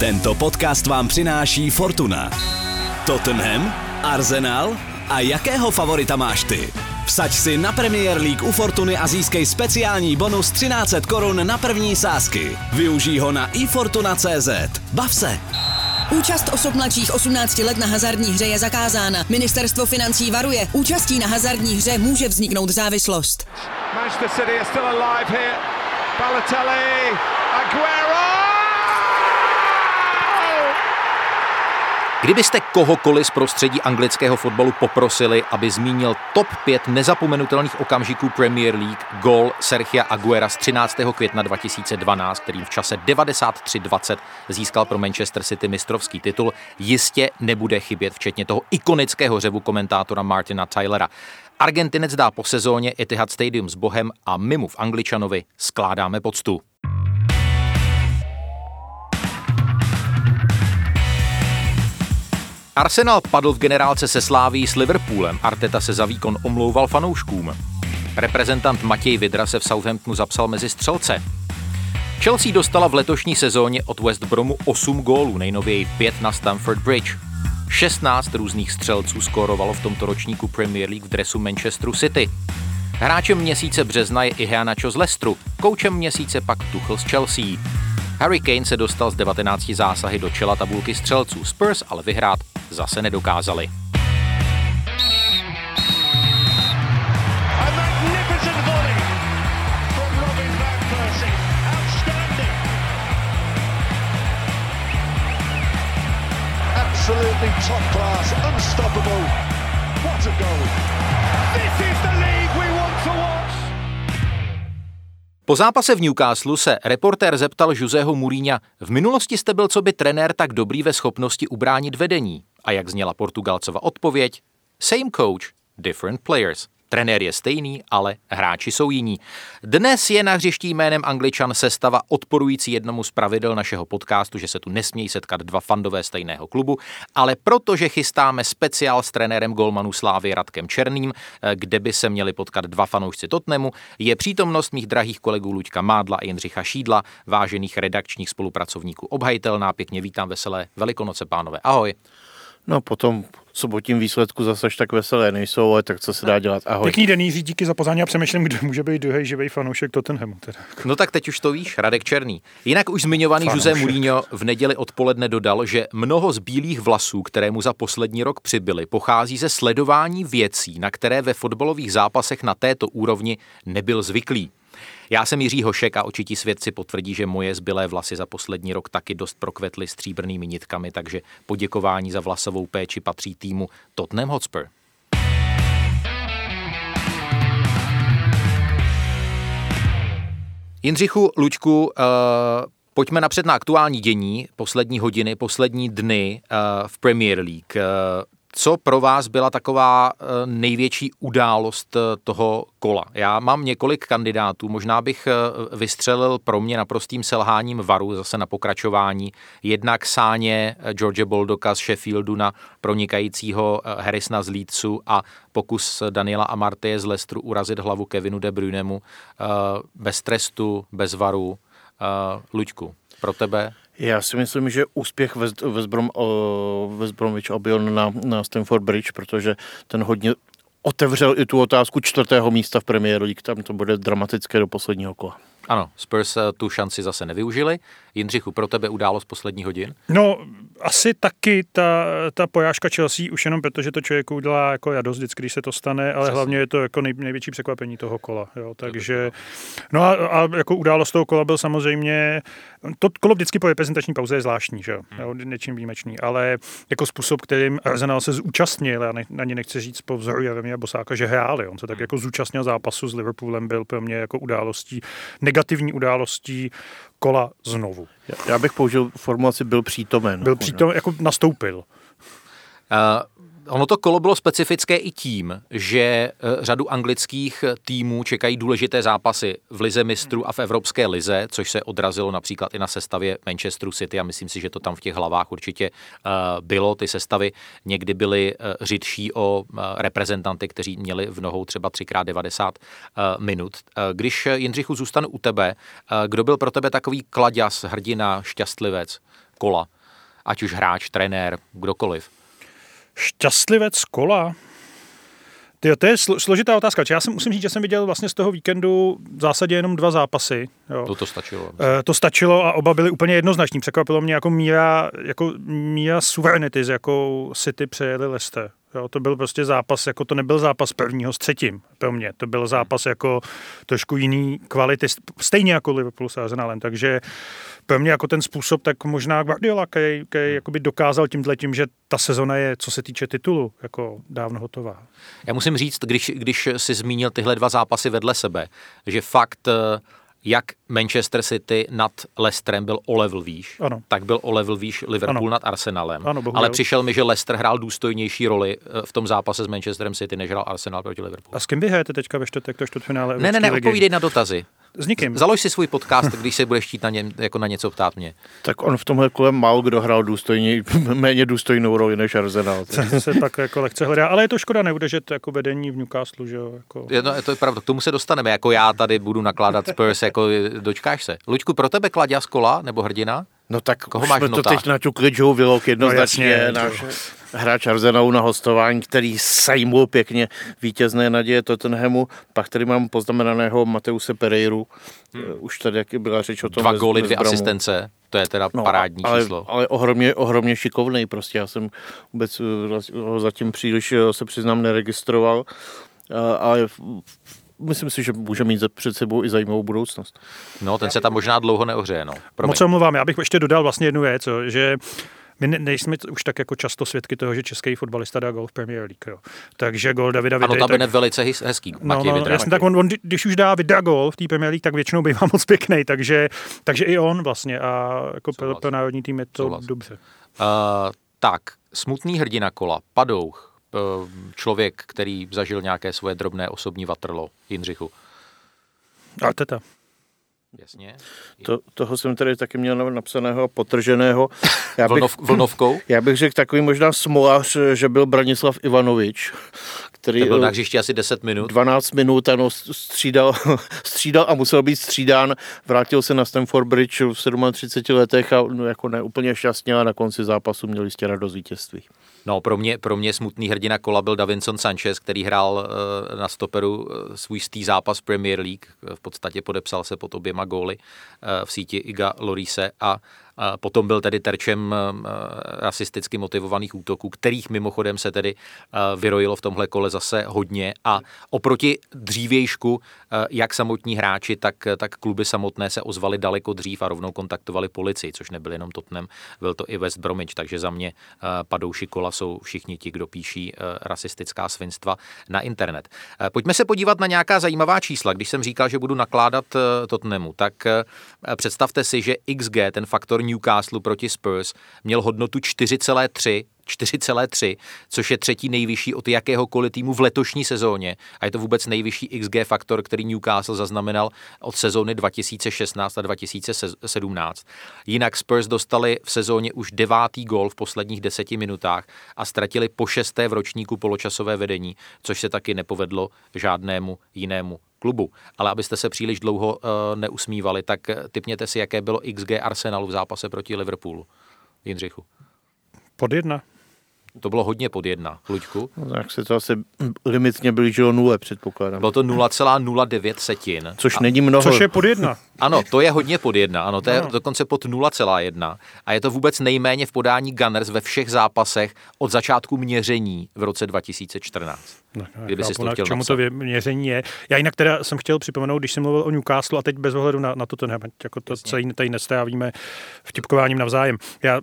Tento podcast vám přináší Fortuna. Tottenham, Arsenal a jakého favorita máš ty? Vsaď si na Premier League u Fortuny a získej speciální bonus 1300 korun na první sázky. Využij ho na ifortuna.cz. Bav se! Účast osob mladších 18 let na hazardní hře je zakázána. Ministerstvo financí varuje. Účastí na hazardní hře může vzniknout závislost. Manchester City are still alive here. Balotelli, Aguero! Kdybyste kohokoliv z prostředí anglického fotbalu poprosili, aby zmínil top 5 nezapomenutelných okamžiků Premier League, gol Sergia Aguera z 13. května 2012, kterým v čase 93-20 získal pro Manchester City mistrovský titul, jistě nebude chybět, včetně toho ikonického řevu komentátora Martina Tylera. Argentinec dá po sezóně Etihad Stadium s Bohem a my mu v Angličanovi skládáme poctu. Arsenal padl v generálce se Sláví s Liverpoolem. Arteta se za výkon omlouval fanouškům. Reprezentant Matěj Vidra se v Southamptonu zapsal mezi střelce. Chelsea dostala v letošní sezóně od West Bromu 8 gólů, nejnověji 5 na Stamford Bridge. 16 různých střelců skórovalo v tomto ročníku Premier League v dresu Manchesteru City. Hráčem měsíce března je Iheanacho z Leicesteru, koučem měsíce pak Tuchel z Chelsea. Harry Kane se dostal z 19 zásahy do čela tabulky střelců, Spurs ale vyhrát zase nedokázali. Absolutely top class, unstoppable. What a goal! This is the league Po zápase v Newcastle se reportér zeptal Joseho Mourinha, v minulosti jste byl co by trenér tak dobrý ve schopnosti ubránit vedení. A jak zněla Portugalcova odpověď? Same coach, different players. Trenér je stejný, ale hráči jsou jiní. Dnes je na hřišti jménem Angličan sestava odporující jednomu z pravidel našeho podcastu, že se tu nesmějí setkat dva fandové stejného klubu, ale protože chystáme speciál s trenérem golmanu Slávy Radkem Černým, eh, kde by se měli potkat dva fanoušci Totnemu, je přítomnost mých drahých kolegů Luďka Mádla a Jindřicha Šídla, vážených redakčních spolupracovníků obhajitelná. Pěkně vítám veselé Velikonoce, pánové. Ahoj. No potom sobotním výsledku zase až tak veselé nejsou, ale tak co se dá dělat, ahoj. Pěkný den, Jiří, díky za pozvání a přemýšlím, kdo může být druhý živý fanoušek Tottenhamu. Teda. No tak teď už to víš, Radek Černý. Jinak už zmiňovaný Jose Mourinho v neděli odpoledne dodal, že mnoho z bílých vlasů, které mu za poslední rok přibyly, pochází ze sledování věcí, na které ve fotbalových zápasech na této úrovni nebyl zvyklý. Já jsem Jiří Hošek a očití svědci potvrdí, že moje zbylé vlasy za poslední rok taky dost prokvetly stříbrnými nitkami, takže poděkování za vlasovou péči patří týmu Tottenham Hotspur. Jindřichu, Luďku, uh, pojďme napřed na aktuální dění, poslední hodiny, poslední dny uh, v Premier League. Uh, co pro vás byla taková eh, největší událost eh, toho kola? Já mám několik kandidátů, možná bych eh, vystřelil pro mě naprostým selháním varu zase na pokračování. Jednak sáně George Boldoka z Sheffieldu na pronikajícího Harrisona z Leedsu a pokus Daniela Amartye z Leicesteru urazit hlavu Kevinu De Bruynemu bez trestu, bez varu. Luďku, pro tebe Já si myslím, že úspěch West, West, Brom, West Bromwich Albion na, na Stamford Bridge, protože ten hodně otevřel i tu otázku čtvrtého místa v Premier League, tam to bude dramatické do posledního kola. Ano, Spurs eh, tu šanci zase nevyužili. Jindřichu, pro tebe událo z posledních hodin? No, asi taky ta, ta pojážka Chelsea, už jenom proto, že to člověku udělá jako jadost vždycky, když se to stane, ale Přesně. hlavně je to jako nej, největší překvapení toho kola. Jo, takže, no a, a, jako událost toho kola byl samozřejmě, to kolo vždycky po reprezentační pauze je zvláštní, že jo, jo něčím výjimečný, ale jako způsob, kterým Arsenal se zúčastnil, já ne, ani nechci říct po vzoru Jaromíra Bosáka, že hráli, on se tak jako zúčastnil zápasu s Liverpoolem, byl pro mě jako událostí, negativní událostí kola znovu. Já- bych použil formulaci byl přítomen. Byl přítom, jako nastoupil. Uh, ono to kolo bylo specifické i tím, že uh, řadu anglických týmů čekají důležité zápasy v Lize mistrů a v Evropské lize, což se odrazilo například i na sestavě Manchesteru City a myslím si, že to tam v těch hlavách určitě uh, bylo. Ty sestavy někdy byly uh, řidší o reprezentanty, kteří měli v nohou třeba 3x90 uh, minut. Když, Jindřichu, zůstanu u tebe, kdo byl pro tebe takový kladěs, hrdina, šťastlivec kola? Ať už hráč, trenér, kdokoliv. Šťastlivec kola? Tyjo, to je slo- složitá otázka. Já jsem, musím říct, že jsem viděl vlastně z toho víkendu v zásadě jenom dva zápasy. Jo. To to stačilo. E, to stačilo a oba byly úplně jednoznační. Překvapilo mě jako míra, jako míra suverenity, s jakou City přejeli Leicester. Jo, to byl prostě zápas, jako to nebyl zápas prvního s třetím pro mě. To byl zápas jako trošku jiný kvality, stejně jako Liverpool s Arsenalem. Takže pro mě jako ten způsob, tak možná Guardiola, který, jakoby dokázal tímhle tím, že ta sezona je, co se týče titulu, jako dávno hotová. Já musím říct, když, když si zmínil tyhle dva zápasy vedle sebe, že fakt eh, jak Manchester City nad Leicesterem byl o level výš, ano. tak byl o level výš Liverpool ano. nad Arsenalem. Ano, Ale přišel mi, že Leicester hrál důstojnější roli eh, v tom zápase s Manchesterem City, než hrál Arsenal proti Liverpoolu. A s kým vy hrajete teďka ve čtvrtek to čtvrtfinále Ne, ne, ne, odpovídej na dotazy. S nikým. Založ si svůj podcast, když se budeš chtít na, ně, jako na něco ptát mě. Tak on v tomhle kole málo kdo hrál důstojně, méně důstojnou roli než Arsenal. Se, se pak jako lehce hledá, ale je to škoda neudržet jako vedení v Newcastle, že jo? Jako... Je, no, to je pravda, k tomu se dostaneme, jako já tady budu nakládat Spurs, jako dočkáš se. Luďku, pro tebe Kladia Kola nebo hrdina? No tak Koho už máš jsme v to teď naťukli Joe Willock jednoznačně, No no, jasně, náš hráč Arsenalu na hostování, který sejmul pěkně vítězné naděje Tottenhamu. Pak tady mám poznamenaného Mateuse Pereiru, hmm. už tady jak byla řeč o tom. Dva góly, dvě Zbramu. asistence, to je teda No, parádní ale, číslo. Ale ohromně, ohromně šikovný prostě. Já jsem vůbec eh, ho zatím příliš, eh, se přiznám, neregistroval. Eh, Ale myslím si, že může mít za- před sebou i zajímavou budoucnost. No, ten se tam možná dlouho neohřeje, no. Promiň. Moc se omlouvám, já bych ještě dodal vlastně jednu věc, že my ne, nejsme už tak jako často svědky toho, že český fotbalista dá gol v Premier League. Jo. Takže gol Davida Ano, Vidry, tam tak, je velice hezký, No, Matěj no, Vidra. jasně, tak on, on, když už dá Vidra gol v té Premier League, tak většinou bývá moc pěkný, takže, takže i on vlastně a jako pro, pro národní tým je to Souhlas. dobře. Uh, tak, smutný hrdina kola, Padouch, uh, člověk, který zažil nějaké svoje drobné osobní vatrlo, Jindřichu. A teta. Jasně. To, toho jsem tady taky měl napsaného a potrženého. Já bych, Vlnov, vlnovkou? já bych řekl takový možná smolař, že byl Branislav Ivanovič, který Ten byl na eh, hřišti asi 10 minut. 12 minut ano, střídal, střídal a musel být střídán. Vrátil se na Stamford Bridge v 37 letech a no, jako ne úplně šťastně a na konci zápasu měl jistě radost vítězství. No, pro mě, pro mě smutný hrdina kola byl Davinson Sanchez, který hrál eh, na stoperu eh, svůj stý zápas Premier League. V podstatě podepsal se pod oběma góly eh, v síti Iga Lorise a potom byl tedy terčem eh, rasisticky motivovaných útoků, kterých mimochodem se tedy eh, vyrojilo v tomhle kole zase hodně a oproti dřívějšku, eh, jak samotní hráči, tak, tak kluby samotné se ozvali daleko dřív a rovnou kontaktovali policii, což nebyl jenom Tottenham, byl to i West Bromwich, takže za mě padouši kola jsou všichni ti, kdo píší rasistická svinstva na internet. Pojďme se podívat na nějaká zajímavá čísla. Když jsem říkal, že budu nakládat Tottenhamu, tak představte si, že XG, ten faktor Newcastle proti Spurs, měl hodnotu 4,3 4,3, což je třetí nejvyšší od jakéhokoliv týmu v letošní sezóně. A je to vůbec nejvyšší XG faktor, který Newcastle zaznamenal od sezóny 2016 a 2017. Jinak Spurs dostali v sezóně už devátý gol v posledních deseti minutách a ztratili po šesté v ročníku poločasové vedení, což se taky nepovedlo žádnému jinému klubu. Ale abyste se příliš dlouho uh, neusmívali, tak eh, typněte si, jaké bylo XG Arsenalu v zápase proti Liverpoolu. Jindřichu. Pod jedna. To bylo hodně pod jedna. Luďku? No, tak se to asi limitně blížilo nule, předpokládám. Bylo to 0,09 setin. Což není mnoho. Což je pod jedna. Ano, to je hodně pod jedna, ano, to je Ano. dokonce pod 0,1 a je to vůbec nejméně v podání Gunners ve všech zápasech od začátku měření v roce 2014. No, Kdyby si chápu, to na chtěl čemu napsat. to měření je. Já jinak teda jsem chtěl připomenout, když jsem mluvil o Newcastle a teď bez ohledu na, na to ten jako to celý tady nestrávíme vtipkováním navzájem. Já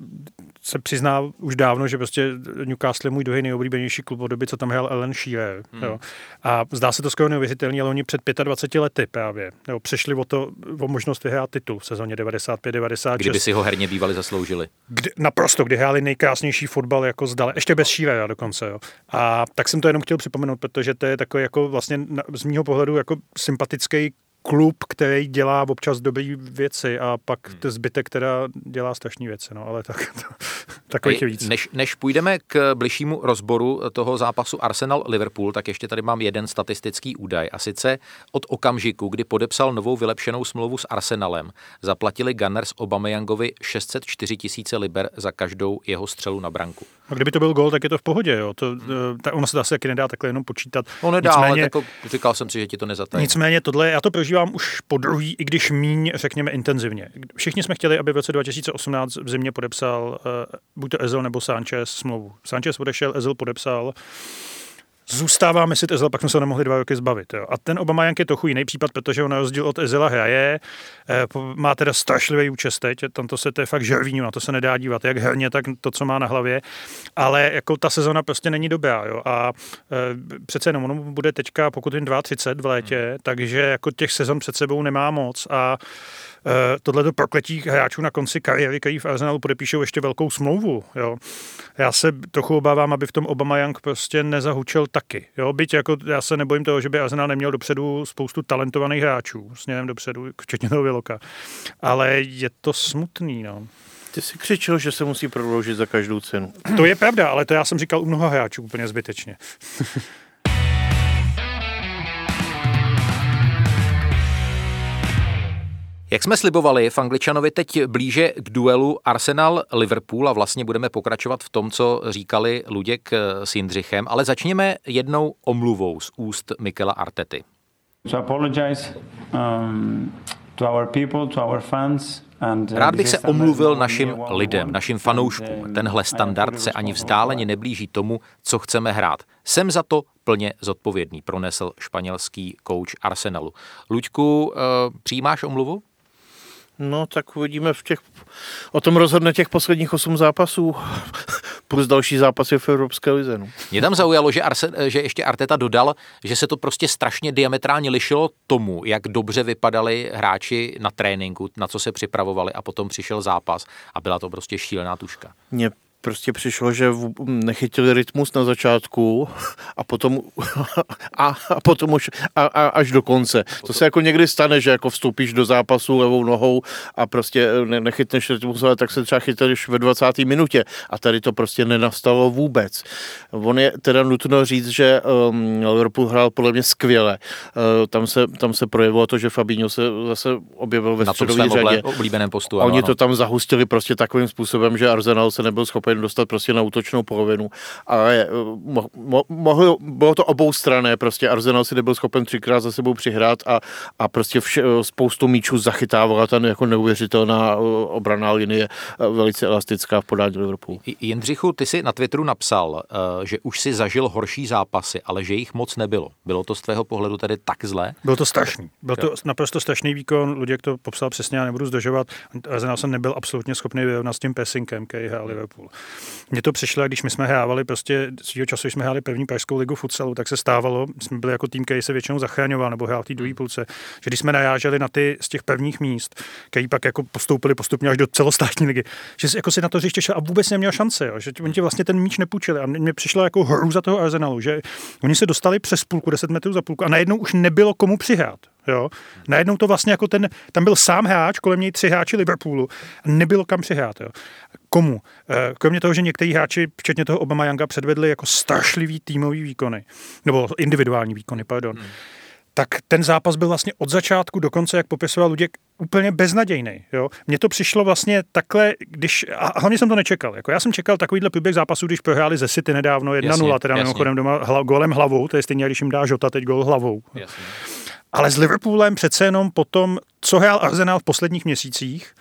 se přiznám už dávno, že prostě Newcastle je můj druhý nejoblíbenější klub od doby, co tam hrál Ellen Shearer. Hmm. Jo. A zdá se to skoro neuvěřitelný, ale oni před 25 lety právě jo, přišli o, to, o možnost vyhrát titul v sezóně 95-96. Kdyby si ho herně bývali zasloužili. kdy, naprosto, kdy hráli nejkrásnější fotbal jako zdale, ještě bez Shearera dokonce. Jo. A tak jsem to jenom chtěl připomenout, protože to je takový jako vlastně z mýho pohledu jako sympatický klub, který dělá občas dobré věci a pak hmm. to zbytek teda dělá strašné věci, no, ale tak to, takových je víc. Než, než půjdeme k bližšímu rozboru toho zápasu Arsenal-Liverpool, tak ještě tady mám jeden statistický údaj. A sice od okamžiku, kdy podepsal novou vylepšenou smlouvu s Arsenalem, zaplatili Gunners Obameyangovi 604 tisíce liber za každou jeho střelu na branku. A kdyby to byl gol, tak je to v pohodě. Jo. To, hmm. ta, ono se zase taky nedá takhle jenom počítat. On nedá, nicméně, ale jako, říkal jsem si, že ti to nezatají. Nicméně tohle, já to prožívám už po druhý, i když míň, řekněme, intenzivně. Všichni jsme chtěli, aby v roce 2018 v zimě podepsal uh, buď to Ezel nebo Sanchez smlouvu. Sanchez odešel, Ezel podepsal zůstává Mesut Ezela, pak jsme se nemohli dva roky zbavit. Jo. A ten Obama Jank je trochu jiný případ, protože on na rozdíl od Ezela hraje, eh, má teda strašlivý účest teď, tam to se to je fakt žervínu, na to se nedá dívat, jak herně, tak to, co má na hlavě, ale jako ta sezona prostě není dobrá. Jo. A e, přece jenom on bude teďka, pokud jim 32 v létě, hmm. takže jako těch sezon před sebou nemá moc a Eh, tohle prokletí hráčů na konci kariéry, který v Arsenalu podepíšou ještě velkou smlouvu. Jo. Já se trochu obávám, aby v tom Obama Young prostě nezahučel taky. Jo. Byť jako já se nebojím toho, že by Arsenal neměl dopředu spoustu talentovaných hráčů, směrem dopředu, včetně toho Viloka. Ale je to smutný. No. Ty jsi křičel, že se musí prodloužit za každou cenu. To je pravda, ale to já jsem říkal u mnoha hráčů úplně zbytečně. Jak jsme slibovali, v Angličanovi teď blíže k duelu Arsenal-Liverpool a vlastně budeme pokračovat v tom, co říkali Luděk s Jindřichem, ale začněme jednou omluvou z úst Mikela Artety. Um, uh, Rád bych se omluvil našim lidem, našim fanouškům. Tenhle standard se ani vzdáleně neblíží tomu, co chceme hrát. Jsem za to plně zodpovědný, pronesl španělský kouč Arsenalu. Luďku, uh, přijímáš omluvu? No, tak uvidíme v těch, o tom rozhodne těch posledních osm zápasů plus další zápasy v Evropské lize. No. Mě tam zaujalo, že, Arse, že ještě Arteta dodal, že se to prostě strašně diametrálně lišilo tomu, jak dobře vypadali hráči na tréninku, na co se připravovali a potom přišel zápas a byla to prostě šílená tuška. Mně prostě přišlo, že nechytili rytmus na začátku a potom, a, a potom už a, a, až do konce. To se jako někdy stane, že jako vstoupíš do zápasu levou nohou a prostě ne, nechytneš rytmus, ale tak se třeba chytíš ve 20. minutě a tady to prostě nenastalo vůbec. On je teda nutno říct, že um, Liverpool hrál podle mě skvěle. Uh, tam, se, tam se projevilo to, že Fabinho se zase objevil ve středové řadě. oblíbeném postu. Oni ano. to tam zahustili prostě takovým způsobem, že Arsenal se nebyl schopen schopen dostat prostě na útočnou polovinu. Ale eh, mo, mo, mohlo, bylo to obou strané, prostě Arsenal si nebyl schopen třikrát za sebou přihrát a, a prostě vše, eh, spoustu míčů zachytávala ta jako neuvěřitelná eh, obraná linie, velice elastická v podání Liverpoolu. Jindřichu, ty si na Twitteru napsal, že už si zažil horší zápasy, ale že jich moc nebylo. Bylo to z tvého pohledu tedy tak zlé? Bylo to strašný. Byl to naprosto strašný výkon. Luděk to popsal přesně, já nebudu zdržovat. Arsenal jsem nebyl absolutně schopný vyrovnat s tím pessinkem, který hrál Liverpool. Mně to přišlo, když my jsme hrávali prostě svýho času, když jsme hráli první pražskou ligu futsalu, tak se stávalo, jsme byli jako tým, který se většinou zachraňoval nebo hrál v té druhé půlce, že když jsme najáželi na ty z těch prvních míst, který pak jako postoupili postupně až do celostátní ligy, že jako si na to hřiště šel a vůbec neměl šance, jo, že oni ti vlastně ten míč nepůjčili. A mně přišlo jako hru za toho Arsenalu, že oni se dostali přes půlku, 10 metrů za půlku a najednou už nebylo komu přihrát. Jo. Najednou to vlastně jako ten, tam byl sám hráč, kolem něj tři hráči Liverpoolu nebylo kam přihrát. Jo. Komu? Eh, kromě toho, že někteří hráči, včetně toho Obama Younga, předvedli jako strašlivý týmový výkony, nebo individuální výkony, pardon. Hmm tak ten zápas byl vlastně od začátku do konce, jak popisoval Luděk, úplně beznadějný. Jo? Mně to přišlo vlastně takhle, když, a hlavně jsem to nečekal. Jako já jsem čekal takovýhle průběh zápasu, když prohráli ze City nedávno 1-0, teda mimochodem doma hla, golem hlavou, to je stejně, když jim dá Žota teď gol hlavou. Jasně. Ale s Liverpoolem přece jenom potom, co hrál Arsenal v posledních měsících,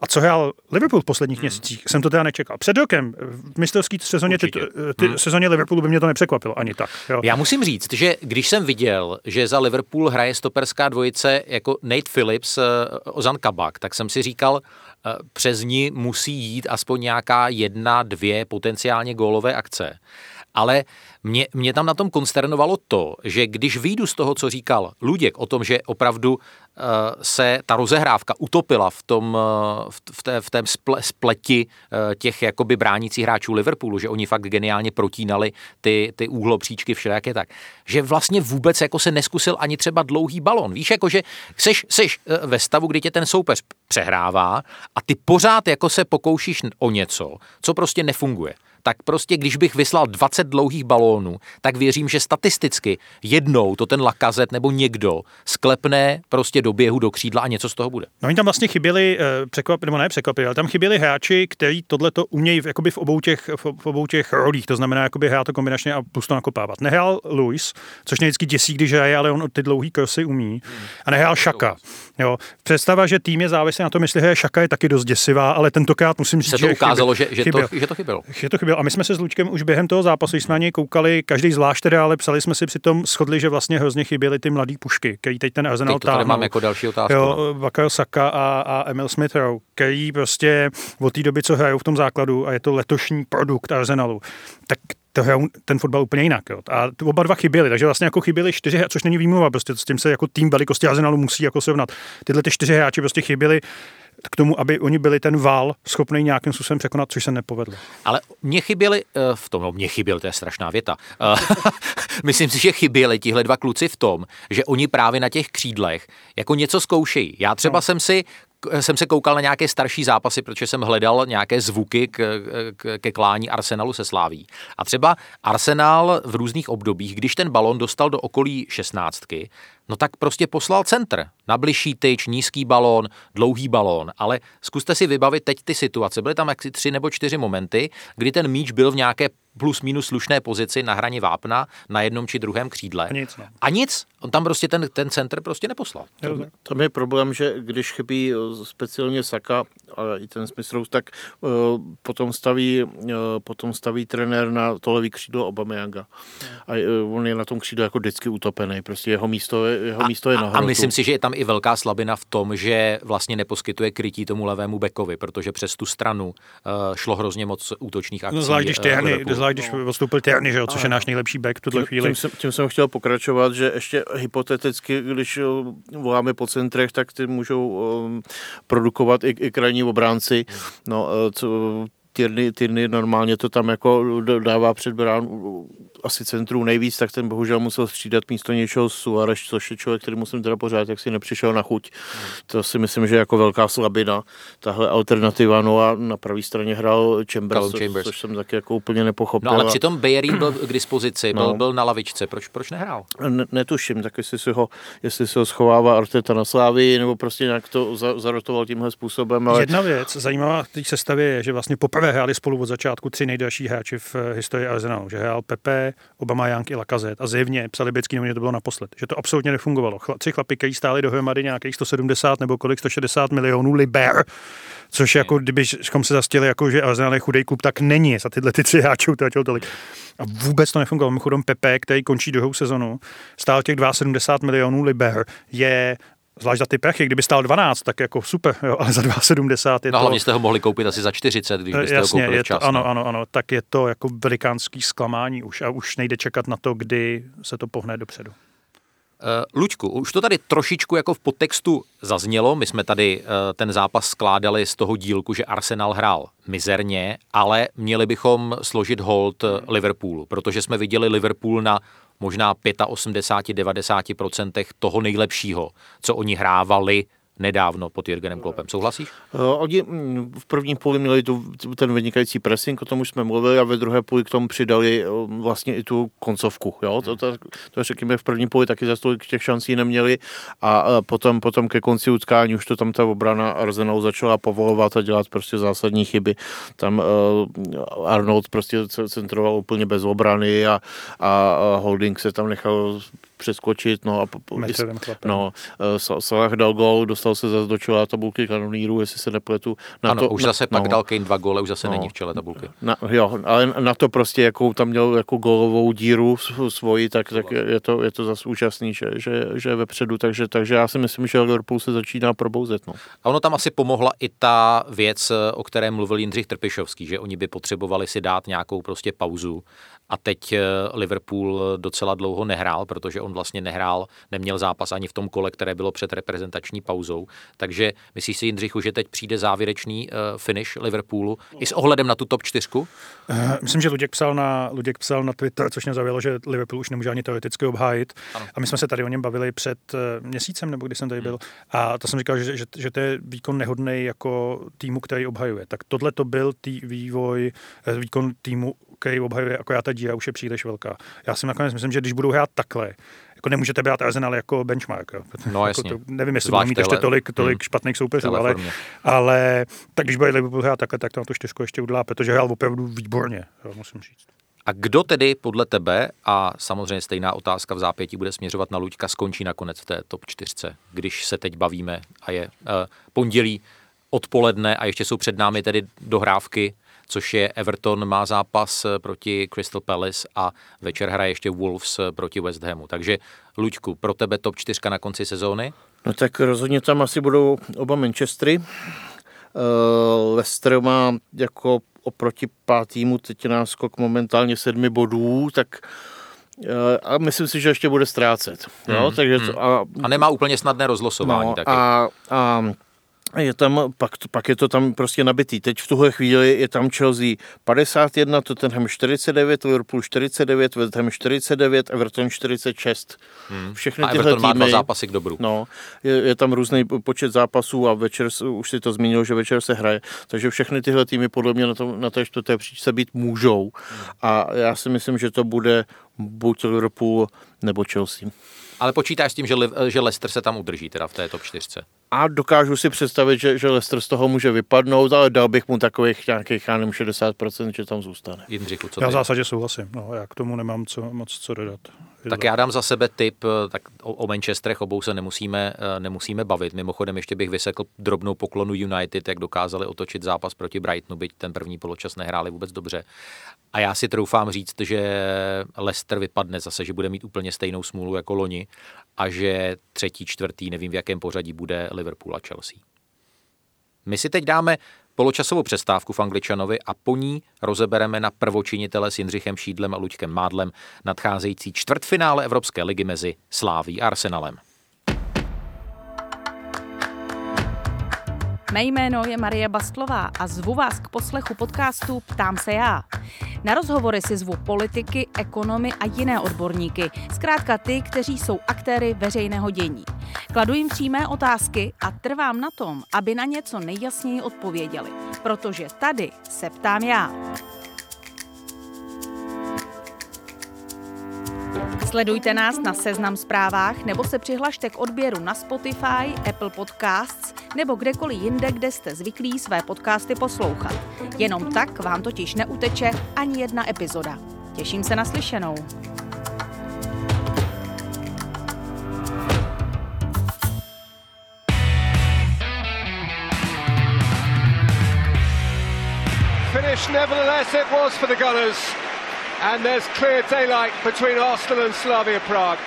a co hrál Liverpool v posledních hmm. měsících, jsem to teda nečekal. Před rokem v mistrovské sezóně, ty, ty, hmm. sezóně Liverpoolu by mě to nepřekvapilo ani tak. Jo. Já musím říct, že když jsem viděl, že za Liverpool hraje stoperská dvojice jako Nate Phillips, uh, Ozan Kabak, tak jsem si říkal, přes ní musí jít aspoň nějaká jedna, dvě potenciálně gólové akce. Ale mě, mě tam na tom konsternovalo to, že když vyjdu z toho, co říkal Luděk o tom, že opravdu uh, se ta rozehrávka utopila v tom, uh, v, v, té, v té sple, spleti uh, těch jakoby bránících hráčů Liverpoolu, že oni fakt geniálně protínali ty, ty úhlopříčky všelijaké tak, že vlastně vůbec jako se neskusil ani třeba dlouhý balon. Víš, jako že seš, seš ve stavu, kdy tě ten soupeř přehrává a ty pořád jako se pokoušíš o něco, co prostě nefunguje tak prostě když bych vyslal 20 dlouhých balónů, tak věřím, že statisticky jednou to ten lakazet nebo někdo sklepne prostě do běhu do křídla a něco z toho bude. No oni tam vlastně chyběli, eh, překvapili, nebo ne překvapili, ale tam chyběli hráči, kteří tohle to umějí v, jakoby v obou těch, v obou těch rolích, to znamená jakoby hrát to kombinačně a plus to nakopávat. Nehrál Luis, což mě vždycky děsí, když hraje, ale on ty dlouhý krosy umí. A nehrál Šaka. Jo. Představa, že tým je závislý na tom, jestli hraje Šaka, je taky dost děsivá, ale tentokrát musím říct, se to že ukázalo, chyběl. že, že, to, že to chybělo. Že to chybělo chyběl. A my jsme se s Lučkem už během toho zápasu, jsme na něj koukali, každý zvlášť teda, ale psali jsme si přitom, shodli, že vlastně hrozně chyběly ty mladé pušky, který teď ten Arsenal teď to tady mám jako další otázku. Jo, no. Bakar Saka a, a Emil Smith Rowe, který prostě od té doby, co hrajou v tom základu a je to letošní produkt Arsenalu, tak to hrajou ten fotbal úplně jinak. Jo. A oba dva chyběli, takže vlastně jako chyběli čtyři, což není výmluva, prostě s tím se jako tým velikosti Arsenalu musí jako srovnat. Tyhle ty čtyři hráči prostě chyběli k tomu, aby oni byli ten val schopný nějakým způsobem překonat, což se nepovedlo. Ale mě chyběli eh, v tom, no mě chyběli, to je strašná věta. Eh, myslím si, že chyběli tihle dva kluci v tom, že oni právě na těch křídlech jako něco zkoušejí. Já třeba no. jsem si jsem se koukal na nějaké starší zápasy, protože jsem hledal nějaké zvuky k, k, ke klání Arsenalu se Sláví. A třeba Arsenal v různých obdobích, když ten balon dostal do okolí šestnáctky, no tak prostě poslal centr. Na bližší tyč, nízký balón, dlouhý balón. Ale zkuste si vybavit teď ty situace. Byly tam jaksi tři nebo čtyři momenty, kdy ten míč byl v nějaké plus minus slušné pozici na hraně vápna na jednom či druhém křídle. A nic. No. A nic. On tam prostě ten, ten center prostě neposlal. Tam, tam je problém, že když chybí eh, speciálně Saka a i ten Smith tak uh, potom, staví, uh, potom staví trenér na to levý křídlo Obameyanga. A uh, on je na tom křídle jako vždycky utopený. Prostě jeho místo je, jeho a, místo je na A myslím si, že je tam i velká slabina v tom, že vlastně neposkytuje krytí tomu levému bekovi, protože přes tu stranu uh, šlo hrozně moc útočných akcí. No zvlášť, když, uh, zvlášť, když no. odstoupil Terny, že jo, což je náš nejlepší back v tuhle chvíli. Tím, tím, tím jsem chtěl pokračovat, že ještě hypoteticky, když voláme po centrech, tak ty můžou um, produkovat i, i krajní obránci. No, co, Tyrny, Tyrny normálně to tam jako dává před bránu asi centrů nejvíc, tak ten bohužel musel střídat místo něčeho Suarez, což je člověk, který musím teda pořád, jak si nepřišel na chuť. To si myslím, že je jako velká slabina. Tahle alternativa, no a na pravé straně hrál Chambers, Chambers. což jsem taky jako úplně nepochopil. No ale přitom Bayerin byl k dispozici, byl, no. byl na lavičce, proč, proč nehrál? Ne, netuším, tak jestli si ho, jestli si ho schovává Arteta na Slávii, nebo prostě nějak to za, zarotoval tímhle způsobem. Ale... Jedna věc zajímavá v té sestavě je, že vlastně poprvé hráli spolu od začátku tři nejdelší hráči v historii Arsenalu, že hrál Pepe, Obama, Jank i Lakazet. A zjevně psali Becký že to bylo naposled. Že to absolutně nefungovalo. Chla, tři chlapy, kteří stáli dohromady nějakých 170 nebo kolik, 160 milionů liber, což jako kdybychom se zastěli, jako že Arsenal je chudý klub, tak není. Za tyhle ty tři hráči utratil tolik. A vůbec to nefungovalo. Mimochodem Pepe, který končí druhou sezonu, stál těch 72 milionů liber, je Zvlášť za ty prachy, kdyby stál 12, tak jako super, jo, ale za 2,70 je no, to... hlavně jste ho mohli koupit asi za 40, když byste jasně, ho koupili je včas. To, ano, ano, ano, tak je to jako velikánský zklamání už a už nejde čekat na to, kdy se to pohne dopředu. Uh, Luďku, už to tady trošičku jako v podtextu zaznělo, my jsme tady uh, ten zápas skládali z toho dílku, že Arsenal hrál mizerně, ale měli bychom složit hold Liverpoolu, protože jsme viděli Liverpool na možná 85-90% toho nejlepšího, co oni hrávali nedávno pod Jürgenem Kloppem. Souhlasíš? Uh, oni mm, v prvním půli měli tu, ten vynikající pressing, o tom už jsme mluvili, a ve druhé půli k tomu přidali uh, vlastně i tu koncovku. Jo? To, to, to řekněme v prvním půli taky za tolik těch šancí neměli a uh, potom, potom ke konci utkání už to tam ta obrana Arsenal začala povolovat a dělat prostě zásadní chyby. Tam Arnold prostě centroval úplně bez obrany a, a Holding se tam nechal přeskočit, no a no, eh, Salah dal gol, dostal se zase do čela tabulky kanonýrů, jestli se nepletu. Na ano, to, už na, zase pak no, dal Kane dva góly, už zase No. není v čele tabulky. Na, jo, ale na to prostě, jakou tam měl jako golovou díru sv- svoji, tak, tak je to, je to zase úžasný, že, že, že je vepředu, takže, takže já si myslím, že Liverpool se začíná probouzet. No. A ono tam asi pomohla i ta věc, o které mluvil Jindřich Trpišovský, že oni by potřebovali si dát nějakou prostě pauzu. A teď eh, Liverpool docela dlouho nehrál, protože on vlastně nehrál, neměl zápas ani v tom kole, které bylo před reprezentační pauzou. Takže myslíš si, Jindřichu, že teď přijde závěrečný uh, finish Liverpoolu i s ohledem na tu top čtyřku? Eh, Myslím, že Luděk psal na, Luděk psal na Twitter, což mě zavělo, že Liverpool už nemůže ani teoreticky obhájit. Ano. A my jsme se tady o něm bavili před eh, měsícem, nebo kdy jsem tady byl. A to jsem říkal, že, že, že to je výkon nehodný jako týmu, který obhajuje. Tak tohle to byl tý vývoj, eh, výkon týmu, který obhajuje, jako já ta díra už je příliš velká. Já si nakonec myslím, že když budou hrát takhle, jako nemůžete brát Arsenal jako benchmark. Jo. No, jako jasně. to, nevím, jestli budou mít ještě tolik, tolik Hmm. špatných soupeřů, ale, ale tak když bude Liverpool hrát takhle, tak to na to čtyřku ještě udělá, protože hrál opravdu výborně, jo, musím říct. A kdo tedy podle tebe, a samozřejmě stejná otázka v zápětí bude směřovat na Luďka, skončí nakonec v té top 4, když se teď bavíme a je uh, pondělí odpoledne a ještě jsou před námi tedy dohrávky, což je Everton má zápas eh, proti Crystal Palace a večer hraje ještě Wolves eh, proti West Hamu. Takže Luďku, pro tebe top 4 na konci sezóny? No tak rozhodně tam asi budou oba Manchestery. Uh, Leicester má jako oproti pátýmu teď náskok momentálně sedmi bodů, tak a myslím si, že ještě bude ztrácet. Jo? Mhm, Takže to, a, A nemá úplně snadné rozlosování no, taky. a, a je tam, pak, pak je to tam prostě nabitý. Teď v tuhle chvíli je tam Chelsea 51, Tottenham 49, Liverpool 49, West Ham 49, Everton 46. Hmm. Všechny A tyhle Everton má dva týmy- zápasy k dobru. No, je, je tam různý počet zápasů a večer, už si to zmínil, že večer se hraje, takže všechny tyhle týmy podle mě na, to, na té čtvrté příčce být můžou a já si myslím, že to bude buď Liverpool nebo Chelsea. Ale počítáš s tím, že, že Leicester se tam udrží teda v té top 4. A dokážu si představit, že, že Leicester z toho může vypadnout, ale dal bych mu takových nějakých, já nevím, 60%, že tam zůstane. Jindřichu, co Já v ty? zásadě souhlasím, no, já k tomu nemám co, moc co dodat. Tak já dám za sebe tip, eh, tak o, o Manchesterech obou se nemusíme, eh, nemusíme bavit. Mimochodem ještě bych vysekl drobnou poklonu United, jak dokázali otočit zápas proti Brightonu, byť ten první poločas nehráli vůbec dobře. A já si troufám říct, že Leicester vypadne zase, že bude mít úplně stejnou smůlu jako loni a že třetí, čtvrtý, nevím v jakém pořadí bude Liverpool a Chelsea. My si teď dáme poločasovou přestávku v Angličanovi a po ní rozebereme na prvočinitele s Jindřichem Šídlem a Luďkem Mádlem nadcházející čtvrtfinále Evropské ligy mezi Sláví a Arsenalem. Mé jméno je Marie Bastlová a zvu vás k poslechu podcastu Ptám se já. Na rozhovory si zvu politiky, ekonomy a jiné odborníky, zkrátka ty, kteří jsou aktéry veřejného dění. Kladu jim přímé otázky a trvám na tom, aby na něco nejjasněji odpověděli, protože tady se ptám já. Sledujte nás na Seznam zprávách nebo se přihlašte k odběru na Spotify, Apple Podcasts nebo kdekoliv jinde, kde jste zvyklí své podcasty poslouchat. Jenom tak vám totiž neuteče ani jedna epizoda. Těším se na slyšenou. Finish nevertheless it was for the Gunners. And there's clear daylight between Arsenal and Slavia Prague.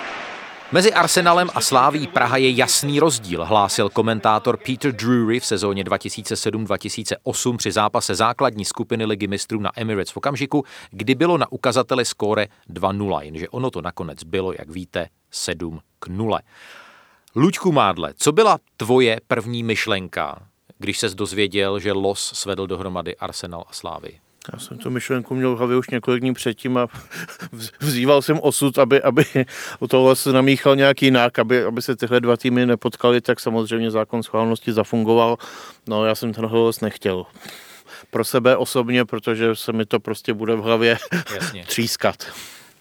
Mezi Arsenalem a Sláví Praha je jasný rozdíl, hlásil komentátor Peter Drury v sezóně 2007-2008 při zápase základní skupiny ligy mistrů na Emirates v okamžiku, kdy bylo na ukazateli skóre 2-0, jenže ono to nakonec bylo, jak víte, 7 k 0. Luďku Mádle, co byla tvoje první myšlenka, když ses dozvěděl, že los svedl dohromady Arsenal a Slávy? Já jsem tu myšlenku měl v hlavě už několik dní předtím a vz- vzýval jsem osud, aby, aby u toho se namíchal nějak jinak, aby, aby se tyhle dva týmy nepotkaly, tak samozřejmě zákon schválnosti zafungoval. No já jsem ten hlas nechtěl. Pro sebe osobně, protože se mi to prostě bude v hlavě Jasně. třískat.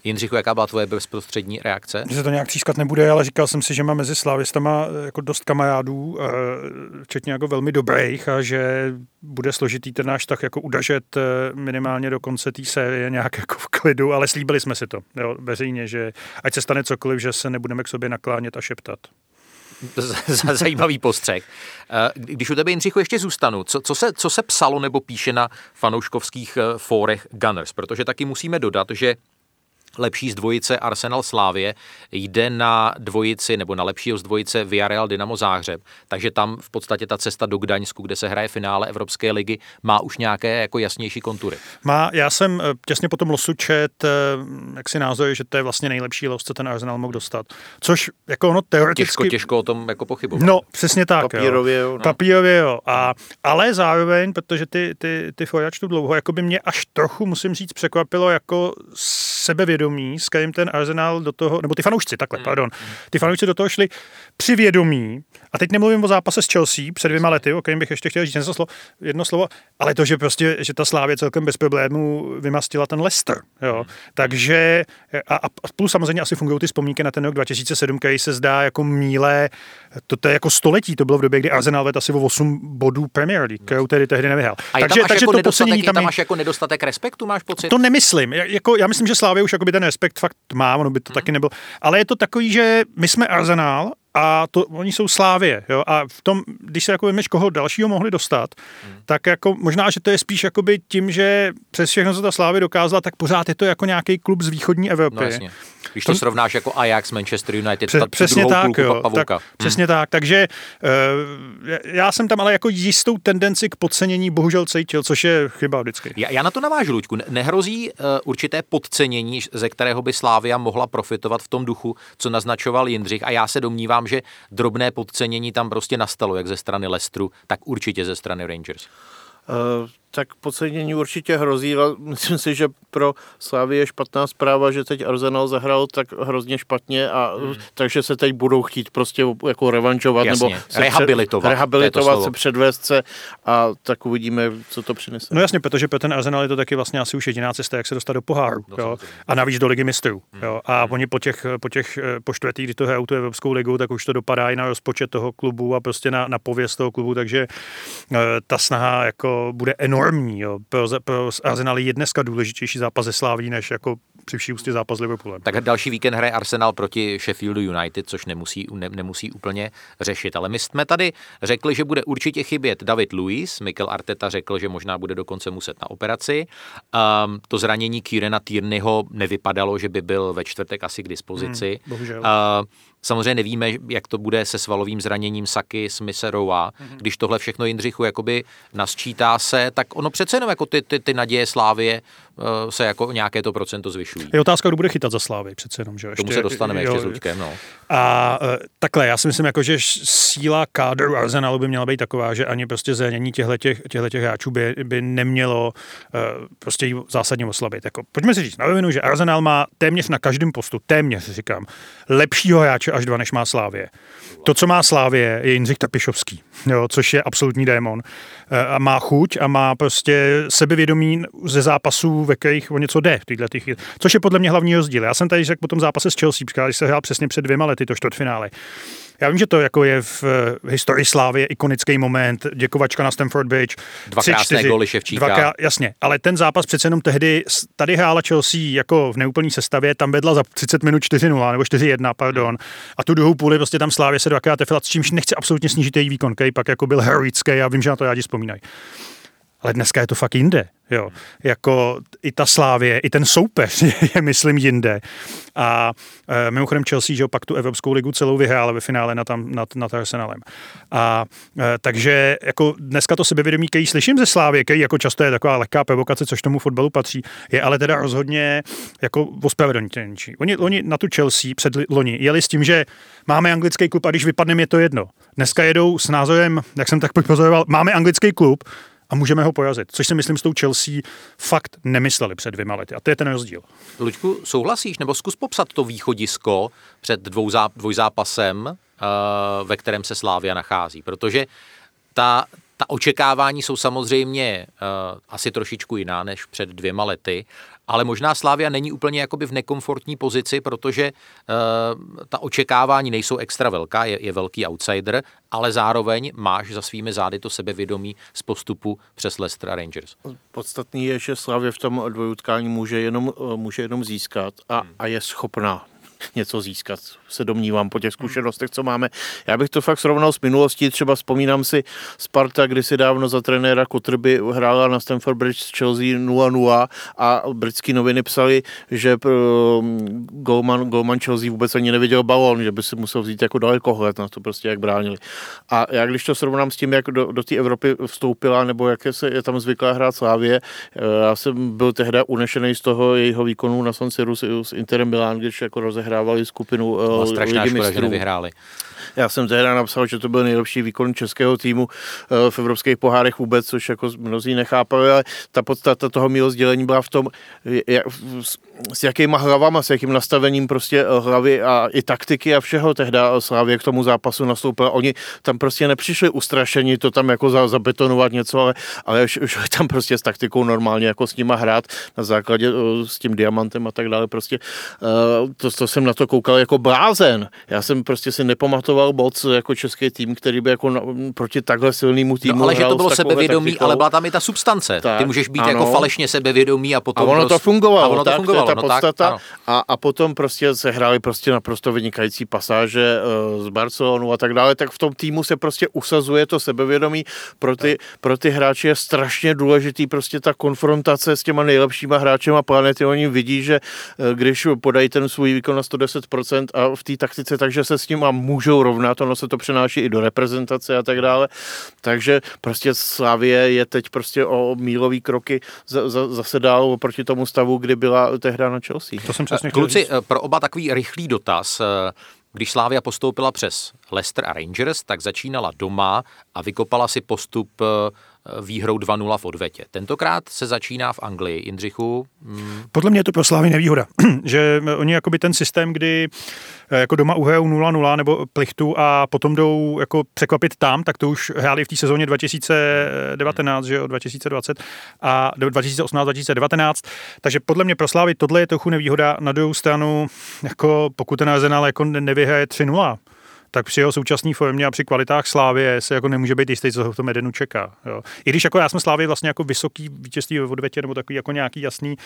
Jindřichu, jaká byla tvoje bezprostřední reakce? Že se to nějak třískat nebude, ale říkal jsem si, že má mezi slávistama jako dost kamarádů, eh, včetně jako velmi dobrých a že bude složitý ten náš tak jako udržet eh, minimálně do konce té série nějak jako v klidu, ale slíbili jsme si to jo, veřejně, že ať se stane cokoliv, že se nebudeme k sobě naklánět a šeptat. Zajímavý postřeh. Eh, když u tebe, Jindřichu, ještě zůstanu, co, co, se, co se psalo nebo píše na fanouškovských fórech Gunners? Protože taky musíme dodat, že lepší z dvojice Arsenal Slávě jde na dvojici nebo na lepšího z dvojice Villarreal Dynamo Záhřeb. Takže tam v podstatě ta cesta do Gdaňsku, kde se hraje finále Evropské ligy, má už nějaké jako jasnější kontury. Má, já jsem eh, těsně po tom losu čet, eh, jak si názor, že to je vlastně nejlepší los, co ten Arsenal mohl dostat. Což jako ono teoreticky... Těžko, těžko o tom jako pochybovat. No, přesně tak. Papírově jo. No. Papírově jo. A, ale zároveň, protože ty, ty, ty tu dlouho, jako by mě až trochu, musím říct, překvapilo jako sebevědomí vědomí, s kterým ten Arsenal do toho, nebo ty fanoušci, takhle, mm. pardon, ty fanoušci do toho šli při vědomí, a teď nemluvím o zápase s Chelsea před dvěma lety, o kterém bych ještě chtěl říct jedno slovo, jedno slovo, ale to, že prostě, že ta Slávě celkem bez problémů vymastila ten Leicester, jo. Mm. Takže, a, a plus samozřejmě asi fungují ty vzpomínky na ten rok 2007, který se zdá jako míle, to, to je jako století, to bylo v době, kdy Arsenal vedl asi o 8 bodů Premier League, kterou tedy tehdy nevyhrál. Takže, tam takže jako to pocenění tam, tam máš jako nedostatek respektu, máš pocit? To nemyslím. Jako, já myslím, že Slávě už jako by ten respekt fakt má, ono by to hmm. taky nebylo. Ale je to takový, že my jsme Arsenal a to, oni jsou slávě, jo, a v tom, když se jako vymeš, koho dalšího mohli dostat, hmm. tak jako možná, že to je spíš jakoby tím, že přes všechno, co ta slávě dokázala, tak pořád je to jako nějaký klub z východní Evropy. No, jasně. Když to, to srovnáš jako Ajax, Manchester United, Pře- ta, přesně tak, jo, tak, hmm. Přesně tak, takže uh, já jsem tam ale jako jistou tendenci k podcenění bohužel cítil, což je chyba vždycky. Já, já na to navážu, Luďku. Nehrozí uh, určité podcenění, ze kterého by Slávia mohla profitovat v tom duchu, co naznačoval Jindřich a já se domnívám, že drobné podcenění tam prostě nastalo, jak ze strany Lestru, tak určitě ze strany Rangers. Uh, tak podcenění určitě hrozí. Myslím si, že pro Slávy je špatná zpráva, že teď Arsenal zahrál tak hrozně špatně a hmm. takže se teď budou chtít prostě jako revanžovat Jasně. nebo se rehabilitovat, před, rehabilitovat se předvést se a tak uvidíme, co to přinese. No jasně, protože pro ten Arsenal je to taky vlastně asi už jediná cesta, jak se dostat do poháru. No, jo? A navíc do ligy mistrů. Hmm. Jo? A hmm. oni po těch, po těch po čtvrtý, kdy to hrajou tu Evropskou ligu, tak už to dopadá i na rozpočet toho klubu a prostě na, na pověst toho klubu, takže uh, ta snaha jako bude enormní enormní. Jo. Pro, pro Arsenal je dneska důležitější zápas ze Sláví, než jako při vší ústě zápas s Liverpoolem. Tak další víkend hraje Arsenal proti Sheffieldu United, což nemusí, ne, nemusí úplně řešit. Ale my jsme tady řekli, že bude určitě chybět David Luiz. Mikel Arteta řekl, že možná bude dokonce muset na operaci. Um, to zranění Kierena Tierneyho nevypadalo, že by byl ve čtvrtek asi k dispozici. Hmm, bohužel. Uh, Samozřejmě nevíme, jak to bude se svalovým zraněním Saky, Smise, Rowa. Mm-hmm. Když tohle všechno Jindřichu jakoby nasčítá se, tak ono přece jenom jako ty, ty, ty naděje Slávie se jako nějaké to procento zvyšují. Je otázka, kdo bude chytat za Slávy přece jenom, že ještě, Tomu se dostaneme jo, ještě s Luďkem, no. A uh, takhle, já si myslím, jako, že síla kádru Arsenalu by měla být taková, že ani prostě zranění těchto těch hráčů by, by nemělo uh, prostě zásadně oslabit. Jako, pojďme si říct na rovinu, že Arsenal má téměř na každém postu, téměř říkám, lepšího hráče až dva, než má Slávě. To, co má Slávě, je Jindřich Trpišovský, jo, což je absolutní démon. A má chuť a má prostě sebevědomí ze zápasů, ve kterých o něco jde. Tyhle těch, což je podle mě hlavní rozdíl. Já jsem tady řekl po tom zápase s Chelsea, když se hrál přesně před dvěma lety, to čtvrtfinále. Já vím, že to jako je v eh, historii Slávy ikonický moment, děkovačka na Stamford Bridge. Dva tři, krásné čtyři, góly Ševčíka. Dvakrát, jasně, ale ten zápas přece jenom tehdy, tady hrála Chelsea jako v neúplný sestavě, tam vedla za 30 minut 4-0 nebo 4-1, pardon. A tu druhou půli prostě tam Slávě se dvakrát tefila, s čímž nechce absolutně snížit její výkon, který pak jako byl heroický, já vím, že na to rádi vzpomínají. Ale dneska je to fakt jinde. Jo. Jako i ta Slávě, i ten soupeř je, je myslím, jinde. A e, mimochodem Chelsea, že pak tu Evropskou ligu celou vyhrála ve finále nad, nad, nad Arsenalem. A e, takže jako dneska to sebevědomí, který slyším ze Slávě, který jako často je taková lehká provokace, což tomu fotbalu patří, je ale teda rozhodně jako ospravedlnitelnější. Oni, oni na tu Chelsea před loni jeli s tím, že máme anglický klub a když vypadneme, je to jedno. Dneska jedou s názorem, jak jsem tak pozoroval, máme anglický klub, a můžeme ho pojazit. Což si myslím s tou Chelsea fakt nemysleli před dvěma lety. A to je ten rozdíl. Luďku, souhlasíš? Nebo zkus popsat to východisko před dvou zá, dvojzápasem, uh, ve kterém se Slávia nachází. Protože ta, ta ta očekávání jsou samozřejmě uh, asi trošičku jiná než před dvěma lety, ale možná Slávia není úplně jakoby v nekomfortní pozici, protože uh, ta očekávání nejsou extra velká, je, je velký outsider, ale zároveň máš za svými zády to sebevědomí z postupu přes Leicester a Rangers. Podstatný je, že Slavě v tom dvojutkání může jenom, může jenom získat a, hmm. a je schopná něco získat, se domnívám po těch zkušenostech, co máme. Já bych to fakt srovnal s minulostí, třeba vzpomínám si Sparta, kdy si dávno za trenéra Kotrby hrála na Stamford Bridge s Chelsea 0-0 a britský noviny psali, že golman, golman Chelsea vůbec ani neviděl balón, že by si musel vzít jako dalekohled na to prostě, jak bránili. A já když to srovnám s tím, jak do, do té Evropy vstoupila, nebo jak je, se, je tam zvyklá hrát Slávě, eh, já jsem byl tehdy unešený z toho jejího výkonu na San Siru s Interem Milan, když jako rozehrál vyhrávali skupinu uh, strašná škoda, že nevyhráli. Já jsem tehdy napsal, že to byl nejlepší výkon českého týmu eh, v evropských pohárech vůbec, což jako mnozí nechápali, ale ta podstata toho mého sdělení byla v tom, s jakýma hlavama, s jakým nastavením prostě eh, hlavy a i taktiky a všeho tehdy Slávě k tomu zápasu nastoupila. Oni tam prostě nepřišli ustrašení to tam jako zabetonovat něco, ale, ale šli tam prostě s taktikou normálně jako s nima hrát na základě eh, s tím diamantem a tak dále. Prostě to, to jsem na to koukal jako blázen. Já jsem prostě si nepamatoval neexistoval moc jako český tým, který by jako na, proti takhle silnému týmu no, ale že to bylo sebevědomí, taktikou. ale byla tam i ta substance. Tak, Ty můžeš být ano. jako falešně sebevědomí a potom... A ono prostě, to fungovalo, a ono to tak, fungovalo, to je ta no podstata. Tak, a, a potom prostě se hráli prostě naprosto vynikající pasáže uh, z Barcelonu a tak dále, tak v tom týmu se prostě usazuje to sebevědomí. Pro ty, pro ty hráče je strašně důležitý prostě ta konfrontace s těma nejlepšíma hráčema planety. Oni vidí, že uh, když podají ten svůj výkon na 110% a v té taktice, takže se s ním můžou rovnat, ono se to přenáší i do reprezentace a tak dále. Takže prostě Slavie je teď prostě o mílový kroky za, za, zase dál oproti tomu stavu, kdy byla tehda na Chelsea. To jsem přesně Kluci, říct. pro oba takový rychlý dotaz. Když Slávia postoupila přes Leicester a Rangers, tak začínala doma a vykopala si postup výhrou 2-0 v odvetě. Tentokrát se začíná v Anglii. Jindřichu? Hmm. Podle mě je to pro Slávy nevýhoda, že oni jakoby ten systém, kdy eh, jako doma uhrajou 0-0 nebo plichtu a potom jdou jako překvapit tam, tak to už hráli v té sezóně 2019, že jo, 2020 a 2018-2019, takže podle mě pro Slávy tohle je trochu nevýhoda. Na druhou stranu, jako pokud ten Arsenal jako nevyhraje 3-0, tak při jeho současné formě a při kvalitách Slávie se jako nemůže být jistý, co ho v tom Edenu čeká. Jo. I když jako já jsem Slávě vlastně jako vysoký vítězství v odvětě nebo takový jako nějaký jasný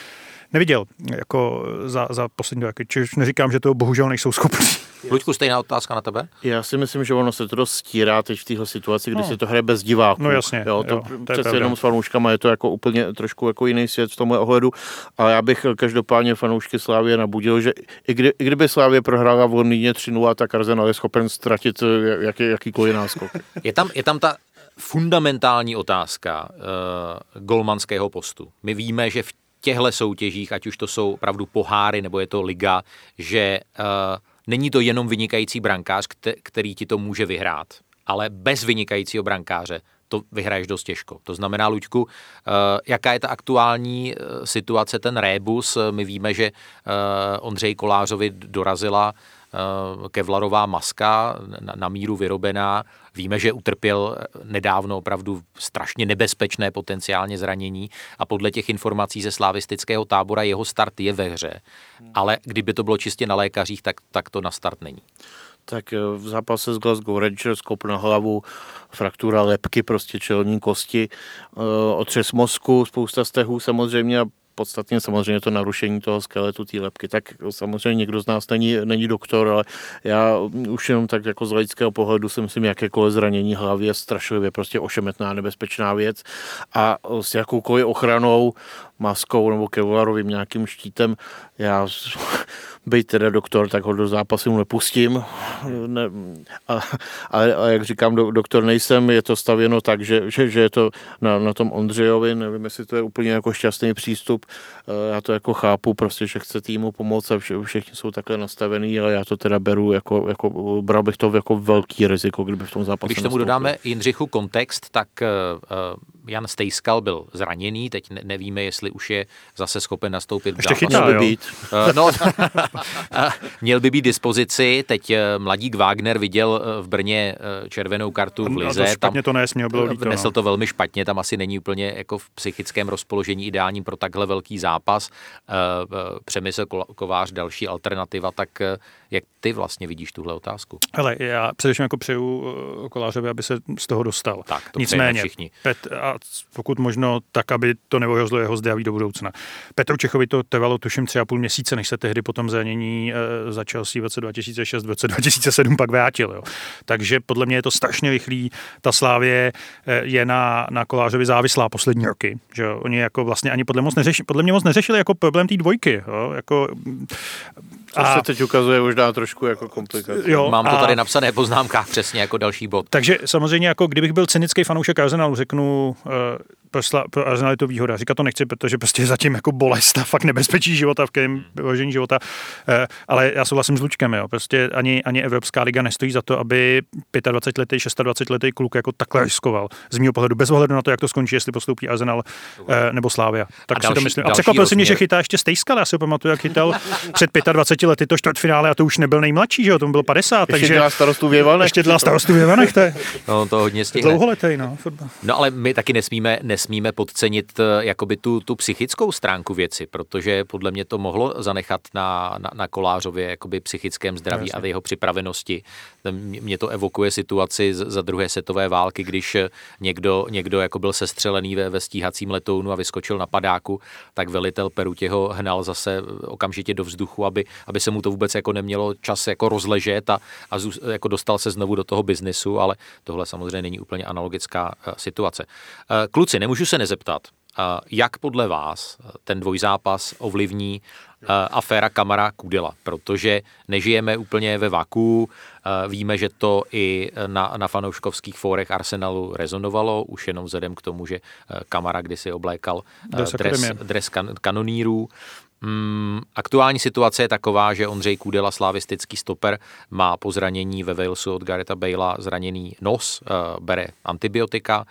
neviděl jako za, za poslední roky. Čiž neříkám, že to bohužel nejsou schopni. Luďku, stejná otázka na tebe? Já si myslím, že ono se to dost stírá teď v téhle situaci, kdy no. se to hraje bez diváků. No jasně. Jo, to, jo, to přece jenom s fanouškama je to jako úplně trošku jako jiný svět v tomhle ohledu. A já bych každopádně fanoušky Slávě nabudil, že i, kdy, i kdyby Slávě prohrála v Londýně 3-0, tak Arsenal je schopen ztratit eh, jaký, jakýkoliv náskok. Je tam, je tam ta fundamentální otázka uh, golmanského postu. My víme, že v těchto soutěžích, ať už to jsou opravdu poháry nebo je to liga, že uh, není to jenom vynikající brankář, který ti to může vyhrát, ale bez vynikajícího brankáře to vyhraješ dost těžko. To znamená, Luďku, jaká je ta aktuální situace, ten rébus? My víme, že Ondřej Kolářovi dorazila Eh, kevlarová maska na, míru vyrobená. Víme, že utrpěl nedávno opravdu strašně nebezpečné potenciálně zranění a podle těch informací ze slavistického tábora jeho start je ve hře. Ale kdyby to bylo čistě na lékařích, tak, tak to na start není tak eh, v zápase s Glasgow Rangers kop na hlavu, fraktura lepky, prostě čelní kosti, eh, otřes mozku, spousta stehů samozřejmě a podstatně samozřejmě to narušení toho skeletu té lepky. Tak samozřejmě někdo z nás není, není doktor, ale já už jenom tak jako z laického pohledu si myslím, jakékoliv zranění hlavy je strašlivě prostě ošemetná, nebezpečná věc a s jakoukoliv ochranou maskou nebo kevlarovým nějakým štítem. Já být teda doktor, tak ho do zápasu nepustím. Ne, a, a, a, jak říkám, do, doktor nejsem, je to stavěno tak, že, že, že je to na, na tom Ondřejovi, nevím, jestli to je úplně jako šťastný přístup. Eh, já to jako chápu, prostě, že chce týmu pomoct a vše, všichni jsou takhle nastavený, ale já to teda beru jako, jako bral bych to jako velký riziko, kdyby v tom zápase Když tomu nastoupil. dodáme Jindřichu kontext, tak uh, Jan Stejskal byl zraněný, teď nevíme, jestli už je zase schopen nastoupit Ještě chytá, by být. no, měl by být dispozici, teď mladík Wagner viděl v Brně červenou kartu v Lize. A to špatně to nesměl, bylo líto. Nesl no. to velmi špatně, tam asi není úplně jako v psychickém rozpoložení ideální pro takhle velký zápas. Přemysl Kovář, další alternativa, tak jak ty vlastně vidíš tuhle otázku? Ale já především jako přeju Kolářovi, aby se z toho dostal. Tak, to Nicméně, všichni. Pet, a pokud možno tak, aby to nevyhozlo jeho zdraví do budoucna. Petru Čechovi to trvalo tuším tři a půl měsíce, než se tehdy potom zranění e, začal si v roce 2006, v roce 2007 pak vrátil. Jo. Takže podle mě je to strašně rychlý. Ta Slávě e, je na, na Kolářovi závislá poslední roky. Že jo. Oni jako vlastně ani podle, moc neřeši, podle mě moc neřešili jako problém té dvojky. Jo. Jako, a, to se teď ukazuje už dá trošku jako komplikace. Jo, Mám to tady a, napsané poznámkách přesně jako další bod. Takže samozřejmě jako kdybych byl cynický fanoušek Arsenalu, řeknu, uh, pro, sla, pro Arsenal je to výhoda. Říkat to nechci, protože prostě je zatím jako bolest a fakt nebezpečí života, v kterém vyložení života. Uh, ale já souhlasím s Lučkem, jo. Prostě ani, ani Evropská liga nestojí za to, aby 25 letý, 26 letý kluk jako takhle riskoval. Z mého pohledu, bez ohledu na to, jak to skončí, jestli postoupí Arsenal uh, nebo Slávia. Tak a si další, to myslím. A překvapil si mě, že chytá ještě Stejskal. Já si pamatuju, jak chytal před 25 lety to čtvrtfinále a to už nebyl nejmladší, že jo, to bylo 50. Ještě takže dělá starostu Věvanech. Ještě dělá starostu Věvanech, to je. No, to hodně stihne. Dlouholetej, no. Fotbal. No ale my taky nesmíme, nesmíme podcenit eh, jakoby tu, tu psychickou stránku věci, protože podle mě to mohlo zanechat na, na, na Kolářově jakoby psychickém zdraví Jasně. a jeho připravenosti. Mě to evokuje situaci za druhé světové války, když někdo, někdo jako byl sestřelený ve, ve stíhacím letounu a vyskočil na padáku, tak velitel Peru těho hnal zase okamžitě do vzduchu, aby, aby se mu to vůbec jako nemělo čas jako rozležet a, a zů, jako dostal se znovu do toho biznesu, ale tohle samozřejmě není úplně analogická uh, situace. Uh, kluci, nemůžu se nezeptat, jak podle vás ten dvojzápas ovlivní uh, aféra Kamara Kudela, protože nežijeme úplně ve vaku, víme, že to i na, na fanouškovských fórech Arsenalu rezonovalo, už jenom vzhledem k tomu, že Kamara kdysi oblékal dres, dres kan, kanonírů. Mm, aktuální situace je taková, že Ondřej Kudela, slavistický stoper, má po zranění ve Walesu od Gareta Bale'a zraněný nos, uh, bere antibiotika.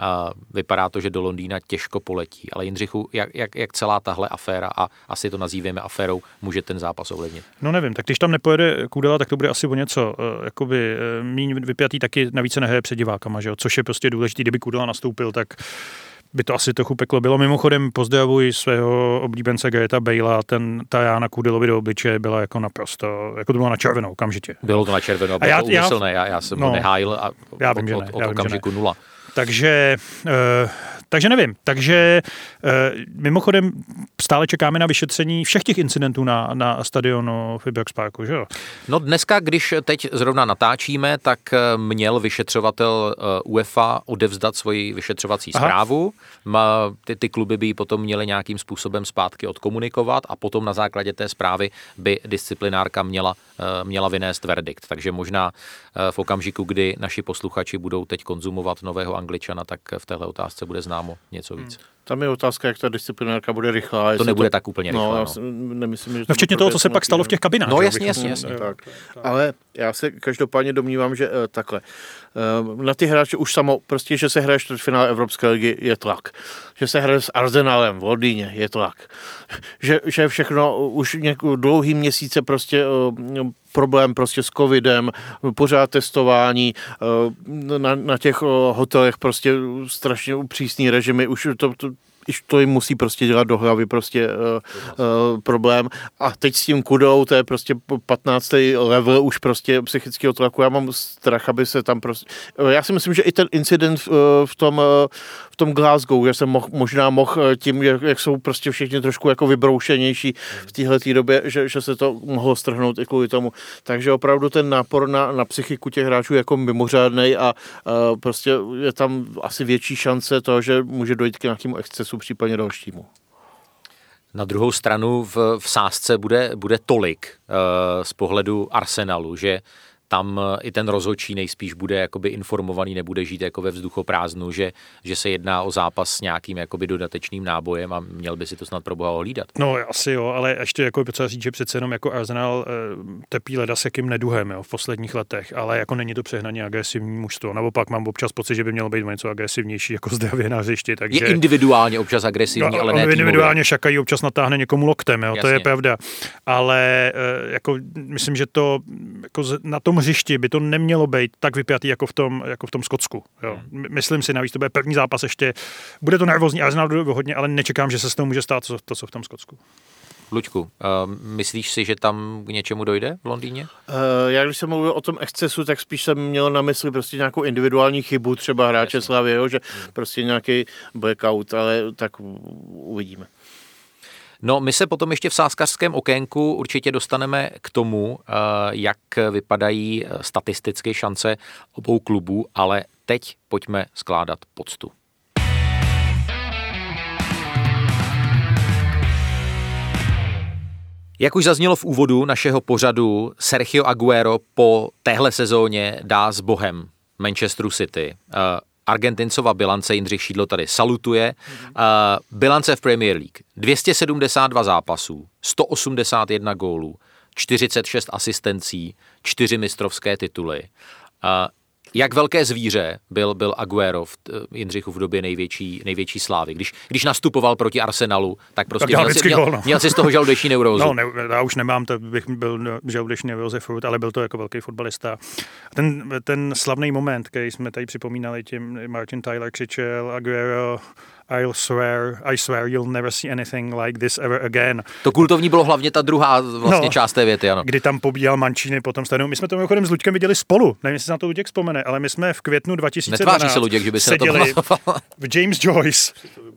Uh, vypadá to, že do Londýna těžko poletí. Ale Jindřichu, jak, jak, jak celá tahle aféra, a asi to nazýváme aférou, může ten zápas ovlivnit? No nevím, tak když tam nepojede Kudela, tak to bude asi o něco uh, jakoby míň vypjatý, taky navíc nehraje před divákama, že jo? což je prostě důležité, kdyby Kudela nastoupil, tak by to asi trochu peklo bylo. Mimochodem pozdravuji svého oblíbence Greta Bejla, ten, ta Jána Kudelovi do obličeje byla jako naprosto, jako to bylo na červenou okamžitě. Bylo to na červenou, a já, to já, já, já jsem no, ho nehájil a já vím, od, ne, od, od okamžiku nula. Takže, uh, takže nevím. Takže uh, mimochodem stále čekáme na vyšetření všech těch incidentů na, na stadionu v Ibrox Parku, že jo? No dneska, když teď zrovna natáčíme, tak eh, měl vyšetřovatel UEFA odevzdat svoji vyšetřovací Aha. zprávu. Ty, ty kluby by ji potom měly nějakým způsobem zpátky odkomunikovat a potom na základě té zprávy by disciplinárka měla, měla vynést verdikt. Takže možná v okamžiku, kdy naši posluchači budou teď konzumovat nového Angličana, tak v téhle otázce bude známo něco víc. Hmm. Tam je otázka, jak ta disciplinárka bude rychlá. To nebude to... tak úplně rychlá. No, no. Já nemyslím, že no včetně toho, co se pak stalo v těch kabinách. No jasně, jasně. jasně. Tak. Ale já se každopádně domnívám, že uh, takhle. Uh, na ty hráče už samo, prostě, že se hraje finále Evropské ligy, je tlak. Že se hraje s Arsenalem v Londýně, je tlak. Že, že všechno už nějakou dlouhý měsíce prostě uh, problém prostě s covidem, pořád testování, na, na těch hotelech prostě strašně přísný režimy, už to, to to jim musí prostě dělat do hlavy prostě uh, uh, problém. A teď s tím kudou, to je prostě 15. level už prostě psychického tlaku. Já mám strach, aby se tam prostě... Já si myslím, že i ten incident v, v tom, v tom Glasgow, že jsem moh, možná mohl tím, jak, jak jsou prostě všichni trošku jako vybroušenější v téhle době, že, že se to mohlo strhnout i kvůli tomu. Takže opravdu ten nápor na, na psychiku těch hráčů jako mimořádný a uh, prostě je tam asi větší šance toho, že může dojít k nějakému excesu případně dalšímu. Na druhou stranu v, v sázce bude, bude tolik uh, z pohledu Arsenalu, že tam eh, i ten rozhodčí nejspíš bude jakoby informovaný, nebude žít jako ve vzduchoprázdnu, že, že se jedná o zápas s nějakým jakoby dodatečným nábojem a měl by si to snad pro boha ohlídat. No asi jo, ale ještě jako potřeba říct, že přece jenom jako Arsenal e, tepí leda se kým neduhem jo, v posledních letech, ale jako není to přehnaně agresivní mužstvo. Naopak mám občas pocit, že by mělo být něco agresivnější jako zdravě na hřišti. Takže... Je individuálně občas agresivní, no, ale ne Individuálně šakají občas natáhne někomu loktem, jo, to je pravda. Ale e, jako myslím, že to jako na tom hřišti by to nemělo být tak vypjatý jako v tom, jako v tom Skotsku. Jo. Hmm. Myslím si, navíc to bude první zápas ještě. Bude to nervózní, Arsenal hodně, ale nečekám, že se s toho může stát to, to co v tom Skotsku. Lučku, uh, myslíš si, že tam k něčemu dojde v Londýně? Uh, já když jsem mluvil o tom excesu, tak spíš jsem měl na mysli prostě nějakou individuální chybu třeba hráče Slavy, jo, že hmm. prostě nějaký blackout, ale tak uvidíme. No, my se potom ještě v sáskařském okénku určitě dostaneme k tomu, eh, jak vypadají eh, statisticky šance obou klubů, ale teď pojďme skládat poctu. Jak už zaznělo v úvodu našeho pořadu, Sergio Aguero po téhle sezóně dá s bohem Manchesteru City. Argentincova bilance, Jindřich Šídlo tady salutuje. Mm-hmm. Uh, bilance v Premier League. 272 zápasů, 181 gólů, 46 asistencí, 4 mistrovské tituly. Uh, jak velké zvíře byl, byl Aguero v Jindřichu v době největší, největší slávy. Když, když nastupoval proti Arsenalu, tak prostě tak měl, si, měl, no. měl si z toho žaludeční neurózu. No, ne, já už nemám, to bych byl žaludeční neurózy furt, ale byl to jako velký fotbalista. Ten, ten slavný moment, který jsme tady připomínali, tím Martin Tyler křičel Aguero, I'll swear, I swear you'll never see anything like this ever again. To kultovní bylo hlavně ta druhá vlastně no, část té věty, ano. Kdy tam pobíjal Mančíny potom stadionu. My jsme to mimochodem s Luďkem viděli spolu, nevím, jestli se na to Luděk vzpomene, ale my jsme v květnu 2012 Netváří se Luděk, že by se seděli v James Joyce,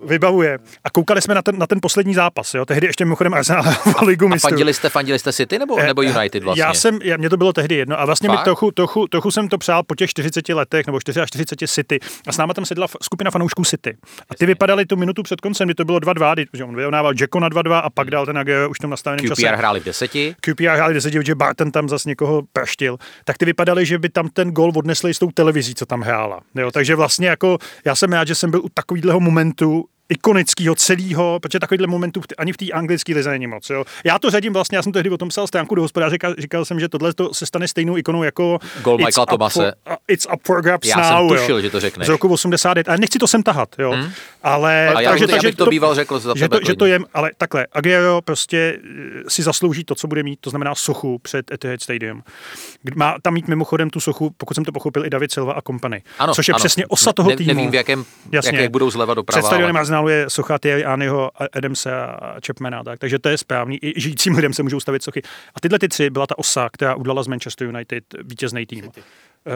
vybavuje, a koukali jsme na ten, na ten poslední zápas, jo, tehdy ještě mimochodem Arsenal v ligu mistrů. A fandili jste, fandili jste City nebo, eh, nebo United vlastně? Já jsem, já, mě to bylo tehdy jedno a vlastně Fakt? mi trochu, trochu, trochu, jsem to přál po těch 40 letech nebo 44 City a s náma tam sedla skupina fanoušků City. A ty vypadali tu minutu před koncem, kdy to bylo 2-2, že on vyrovnával Jacko na 2-2 a pak dal ten Aguero už tam nastaveném čase. QPR hráli v deseti. QPR hráli v deseti, protože Barton tam zase někoho praštil. Tak ty vypadaly, že by tam ten gol odnesli s tou televizí, co tam hrála. Jo, takže vlastně jako já jsem rád, že jsem byl u takového momentu, ikonického celého, protože takovýhle momentů ani v té anglické lize není moc. Jo. Já to řadím vlastně, já jsem tehdy o tom psal stránku do hospodáře, říkal, říkal jsem, že tohle to se stane stejnou ikonou jako Gol Michaela Tomase. For, uh, it's up for grabs já now, jsem tušil, jo. že to řekneš. Z roku 89. A nechci to sem tahat, jo. Hmm? Ale, a já, takže, takže to, to býval řekl za že, to, že to je, ale takhle, Aguero prostě eh, si zaslouží to, co bude mít, to znamená sochu před Etihad Stadium. Má tam mít mimochodem tu sochu, pokud jsem to pochopil, i David Silva a company. Ano, což je ano. přesně osa toho týmu. Nevím, v jakém, Jasně. jak budou zleva doprava. Před stadionem Arsenalu je socha Thierry Anyho, Adamse a Chapmana, tak. takže to je správný. I žijícím lidem se můžou stavit sochy. A tyhle ty tři byla ta osa, která udala z Manchester United vítězný tým. City.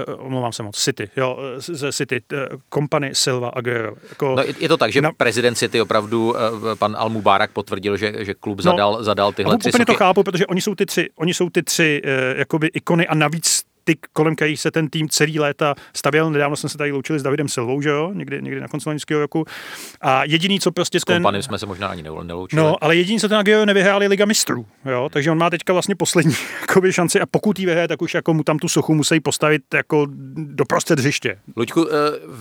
Uh, omlouvám se moc, City, jo, ze City, uh, Company, Silva, Aguero. Jako, no, je to tak, že na, prezident City opravdu, uh, pan Al Mubarak potvrdil, že, že klub no, zadal, zadal tyhle tři úplně soky. to chápu, protože oni jsou ty tři, oni jsou ty tři uh, jakoby ikony a navíc ty, kolem kterých se ten tým celý léta stavěl. Nedávno jsme se tady loučili s Davidem Silvou, že jo, někdy, někdy na konci loňského roku. A jediný, co prostě s ten... S jsme se možná ani neloučili. No, ale jediný, co ten Agio nevyhráli Liga mistrů, jo, takže on má teďka vlastně poslední jakoby, šanci a pokud ji vyhraje, tak už jako mu tam tu sochu musí postavit jako do prostřed hřiště. Luďku, eh,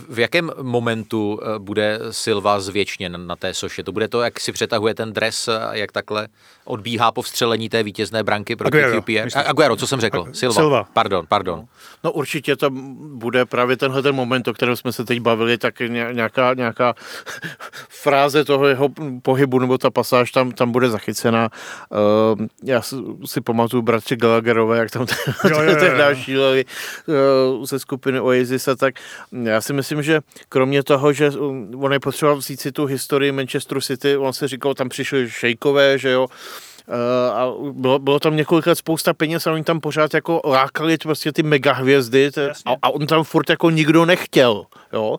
v jakém momentu eh, bude Silva zvětšněn na té soše? To bude to, jak si přetahuje ten dres, jak takhle odbíhá po vstřelení té vítězné branky proti Aguero? Aguero, co jsem řekl? Silva. Silva. Pardon, pardon. No určitě to bude právě tenhle ten moment, o kterém jsme se teď bavili, tak nějaká, nějaká fráze toho jeho pohybu nebo ta pasáž tam, tam bude zachycená. Uh, já si pamatuju bratři Gallagherové, jak tam tehdy šíleli uh, ze skupiny Oasis a tak. Já si myslím, že kromě toho, že on je potřeboval vzít si tu historii Manchesteru City, on se říkal, tam přišli šejkové, že jo, a bylo, bylo tam několik let spousta peněz a oni tam pořád jako lákali prostě ty megahvězdy a, a on tam furt jako nikdo nechtěl, jo.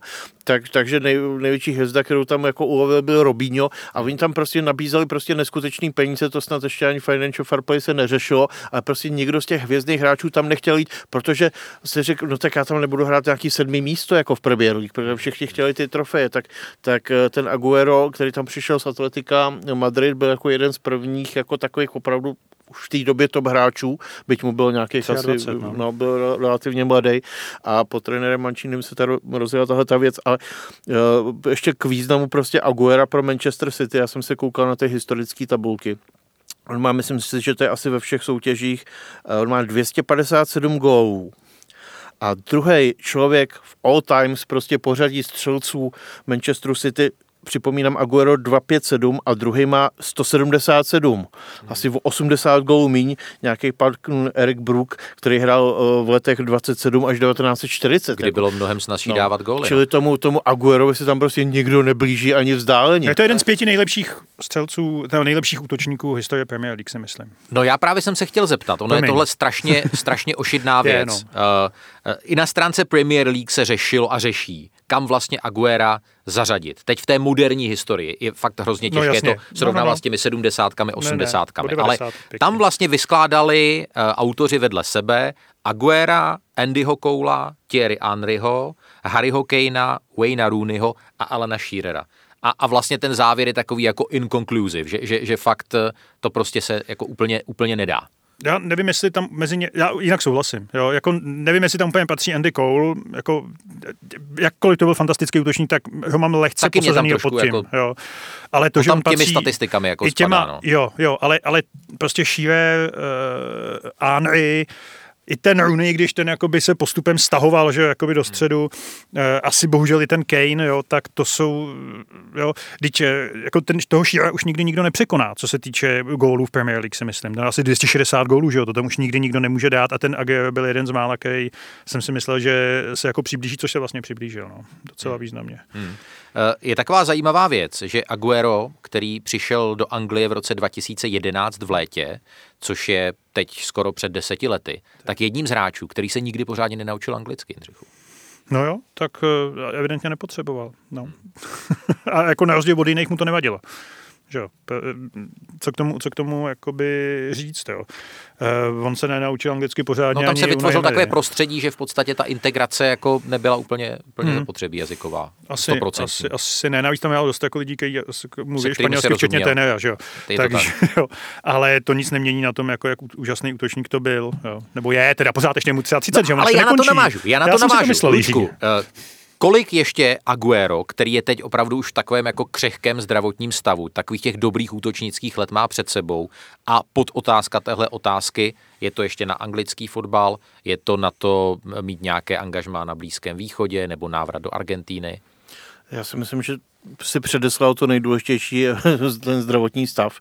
Tak, takže nej, největší hvězda, kterou tam jako ulovil, byl Robinho a oni tam prostě nabízeli prostě neskutečný peníze, to snad ještě ani Financial Fair Play se neřešilo, ale prostě nikdo z těch hvězdných hráčů tam nechtěl jít, protože se řekl, no tak já tam nebudu hrát nějaký sedmý místo jako v Premier League, protože všichni chtěli ty trofeje, tak, tak eh, ten Aguero, který tam přišel z Atletika Madrid, byl jako jeden z prvních jako takových opravdu už v té době top hráčů, byť mu byl nějaký asi, 23, no. no, byl relativně mladý a po trenérem Mančínem se ta rozjela tahle ta věc, ale uh, ještě k významu prostě Aguera pro Manchester City, já jsem se koukal na ty historické tabulky. On má, myslím si, že to je asi ve všech soutěžích, uh, on má 257 gólů. A druhý člověk v all times prostě pořadí střelců Manchesteru City připomínám Aguero 257 a druhý má 177. Asi o 80 gólů míň nějaký pan Eric Brook, který hrál eh, v letech 27 až 1940. Kdy bylo mnohem snazší no, dávat góly. Čili tomu, tomu Aguerovi se tam prostě nikdo neblíží ani vzdáleně. Je to jeden z pěti nejlepších střelců, nebo nejlepších útočníků historie Premier League, si myslím. No já právě jsem se chtěl zeptat, ono Promiň. je tohle strašně, strašně ošidná Je, věc. no. Uh, uh, I na stránce Premier League se řešilo a řeší, kam vlastně Aguera zařadit. Teď v té moderní historii je fakt hrozně No těžké jasně. to srovnávat No, no, no. s těmi sedmdesátkami, osmdesátkami. Ale 90, pěkně. tam vlastně vyskládali uh, autoři vedle sebe Aguera, Andyho Koula, Thierry Henryho, Harryho Kanea, Wayna Rooneyho a Alana Shearera. A, a vlastně ten závěr je takový jako inconclusive, že, že, že fakt eh, to prostě se jako úplně, úplně nedá. Já nevím, jestli tam mezi ně, já jinak souhlasím, jo, jako nevím, jestli tam úplně patří Andy Cole, jako jakkoliv to byl fantastický útočník, tak ho mám lehce Taky posazený pod tím, jako- jo. Ale to, že tam on patří těmi statistikami jako i těma, spadá, no. jo, jo, ale, ale prostě Shearer, uh, Henry, i ten Rooney, když ten jakoby se postupem stahoval, že jakoby do středu, eh, asi bohužel i ten Kane, jo, tak to jsou, jo, když jako ten, toho Shearera už nikdy nikdo nepřekoná, co se týče gólů v Premier League, si myslím. Ten asi 260 gólů, že jo, to tam už nikdy nikdo nemůže dát a ten Aguero byl jeden z mála, který jsem si myslel, že se jako přiblíží, což se vlastně přiblížil, no, docela významně. Eh, Je taková zajímavá věc, že Aguero, který přišel do Anglie v roce 2011 v létě, což je teď skoro před deseti lety, tak jedním z hráčů, který se nikdy pořádně nenaučil anglicky, Jindřichu. No jo, tak eh, evidentně nepotřeboval, no. a jako na rozdíl od jiných mu to nevadilo. Že jo, P- co k tomu, co k tomu jakoby říct, jo. Uh, on se nenaučil anglicky pořádně No tam se u vytvořil Nevery. takové prostředí, že v podstatě ta integrace jako nebyla úplně, úplně zapotřebí jazyková. Hmm. Asi, 100%. asi, asi ne, navíc tam měl dost jako lidí, kteří mluví španělsky, včetně trenéra, že jo. To Takže, jo. Ale to nic nemění na tom, jako jak úžasný útočník to byl. Jo. Nebo je, teda pořád ještě mu 30, že on No, ale ještě já na to navážu. Já na já to jsem si navážu. myslel, Lučku, Jiříku. Kolik ještě Aguero, který je teď opravdu už v takovém jako křehkém zdravotním stavu, takových těch dobrých útočnických let má před sebou a pod otázka téhle otázky, je to ještě na anglický fotbal, je to na to mít nějaké angažmá na Blízkém východě nebo návrat do Argentíny. Já si myslím, že si předeslal to nejdůležitější, ten zdravotní stav.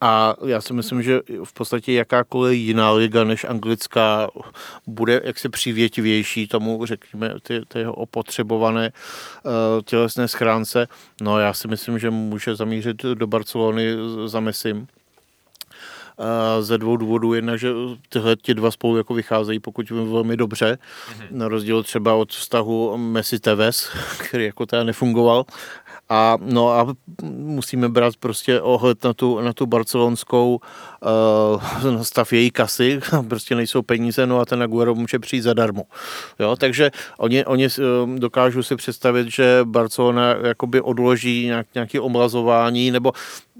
A já si myslím, že v podstatě jakákoliv jiná liga než anglická bude jaksi přivětivější tomu, řekněme, ty, ty jeho opotřebované uh, tělesné schránce. No já si myslím, že může zamířit do Barcelony za Messim. Uh, ze dvou důvodů. Jedna, že tyhle ti dva spolu jako vycházejí, pokud vím, velmi dobře, mm-hmm. na rozdíl třeba od vztahu Messi Tevez, který jako teda nefungoval. A, no a musíme brát prostě ohled na tu, na tu barcelonskou uh, stav její kasy, prostě nejsou peníze, no a ten Aguero může přijít zadarmo. Jo, takže oni, oni uh, dokážou si představit, že Barcelona jakoby odloží nějak, nějaké omlazování, nebo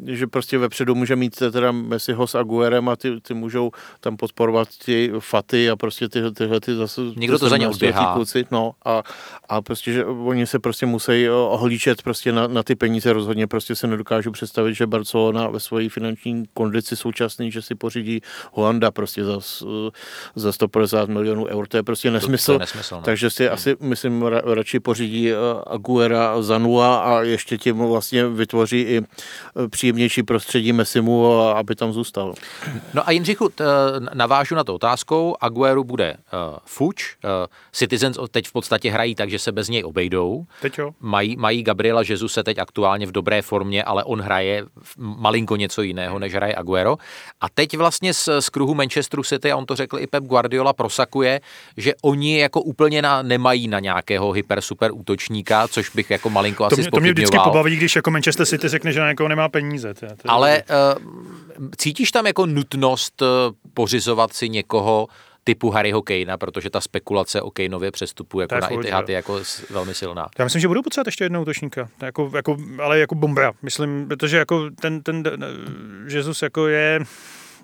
že prostě vepředu může mít teda Messiho s Aguerem a ty, ty můžou tam podporovat ty faty a prostě tyhle, tyhle ty zase... Někdo to za ně 17letí odběhá. Kluci, no a, a prostě, že oni se prostě musí ohlíčet prostě na, na ty peníze rozhodně prostě se nedokážu představit, že Barcelona ve své finanční kondici současný, že si pořídí Holanda prostě za, za 150 milionů eur, to je prostě nesmysl. to je nesmysl, no. Takže si asi, myslím, ra, radši pořídí eh, Aguera za nula a ještě tím vlastně vytvoří i eh, příjemnější prostředí Messimu, a- aby tam zůstal. No a Jindřichu, t, navážu na to otázkou. Aguero bude uh, fuč. Uh, Citizens teď v podstatě hrají tak, že se bez něj obejdou. Teď jo. Mají, mají Gabriela Jesuse teď aktuálně v dobré formě, ale on hraje v- malinko něco jiného, než hraje Aguero. A teď vlastně z, z kruhu Manchesteru City, a on to řekl i Pep Guardiola, prosakuje, že oni jako úplně na, nemají na nějakého hyper super útočníka, což bych jako malinko To asi mě, to mě vždycky pobaví, když jako Manchester City řekne, že na někoho nemá peníze. Je- to, je- Ale uh, cítíš tam jako nutnost uh, pořizovat si někoho typu Harryho Kanea, protože ta spekulace o Kaneově přestupu jako na furt, Etihad je jako velmi silná. Já myslím, že budou potřebovat ještě jednoho útočníka, jako, jako, ale jako bomba. Myslím, protože jako ten, ten, ten Jesus jako je,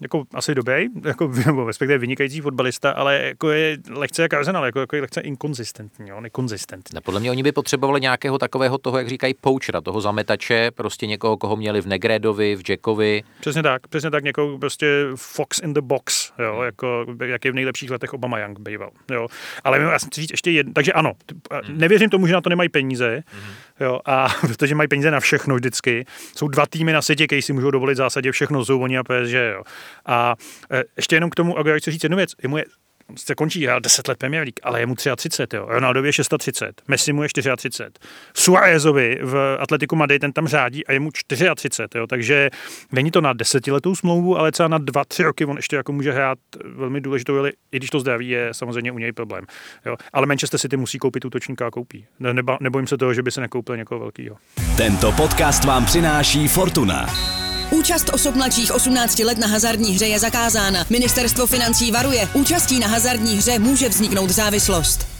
jako asi dobrý, jako, nebo respektive vynikající fotbalista, ale jako je lehce jak Arsenal, jako, jako je lehce inkonzistentní, jo, nekonzistentní. Ne, podle mě oni by potřebovali nějakého takového toho, jak říkají, poučera, toho zametače, prostě někoho, koho měli v Negredovi, v Jackovi. Přesně tak, přesně tak, někoho prostě Fox in the box, jo, jako, jak je v nejlepších letech Obama Young býval, jo. Ale já jsem chci říct ještě jedno, takže ano, hmm. nevěřím tomu, že na to nemají peníze, hmm. jo, a protože mají peníze na všechno vždycky. Jsou dva týmy na světě, kteří si můžou dovolit v zásadě všechno, jsou oni a PSG, jo. A e, ještě jenom k tomu, a já chci říct jednu věc, mu je se končí hrál 10 let Premier League, ale je mu 33, jo. Ronaldovi je 630, Messi mu je 34. Suárezovi v Atletiku Madrid ten tam řádí a je mu 34, jo. Takže není to na desetiletou smlouvu, ale třeba na 2-3 roky on ještě jako může hrát velmi důležitou roli, i když to zdraví je samozřejmě u něj problém. Jo. Ale Manchester City musí koupit útočníka a koupí. Neba, nebojím se toho, že by se nekoupil někoho velkého. Tento podcast vám přináší Fortuna. Účast osob mladších 18 let na hazardní hře je zakázána. Ministerstvo financí varuje. Účastí na hazardní hře může vzniknout závislost.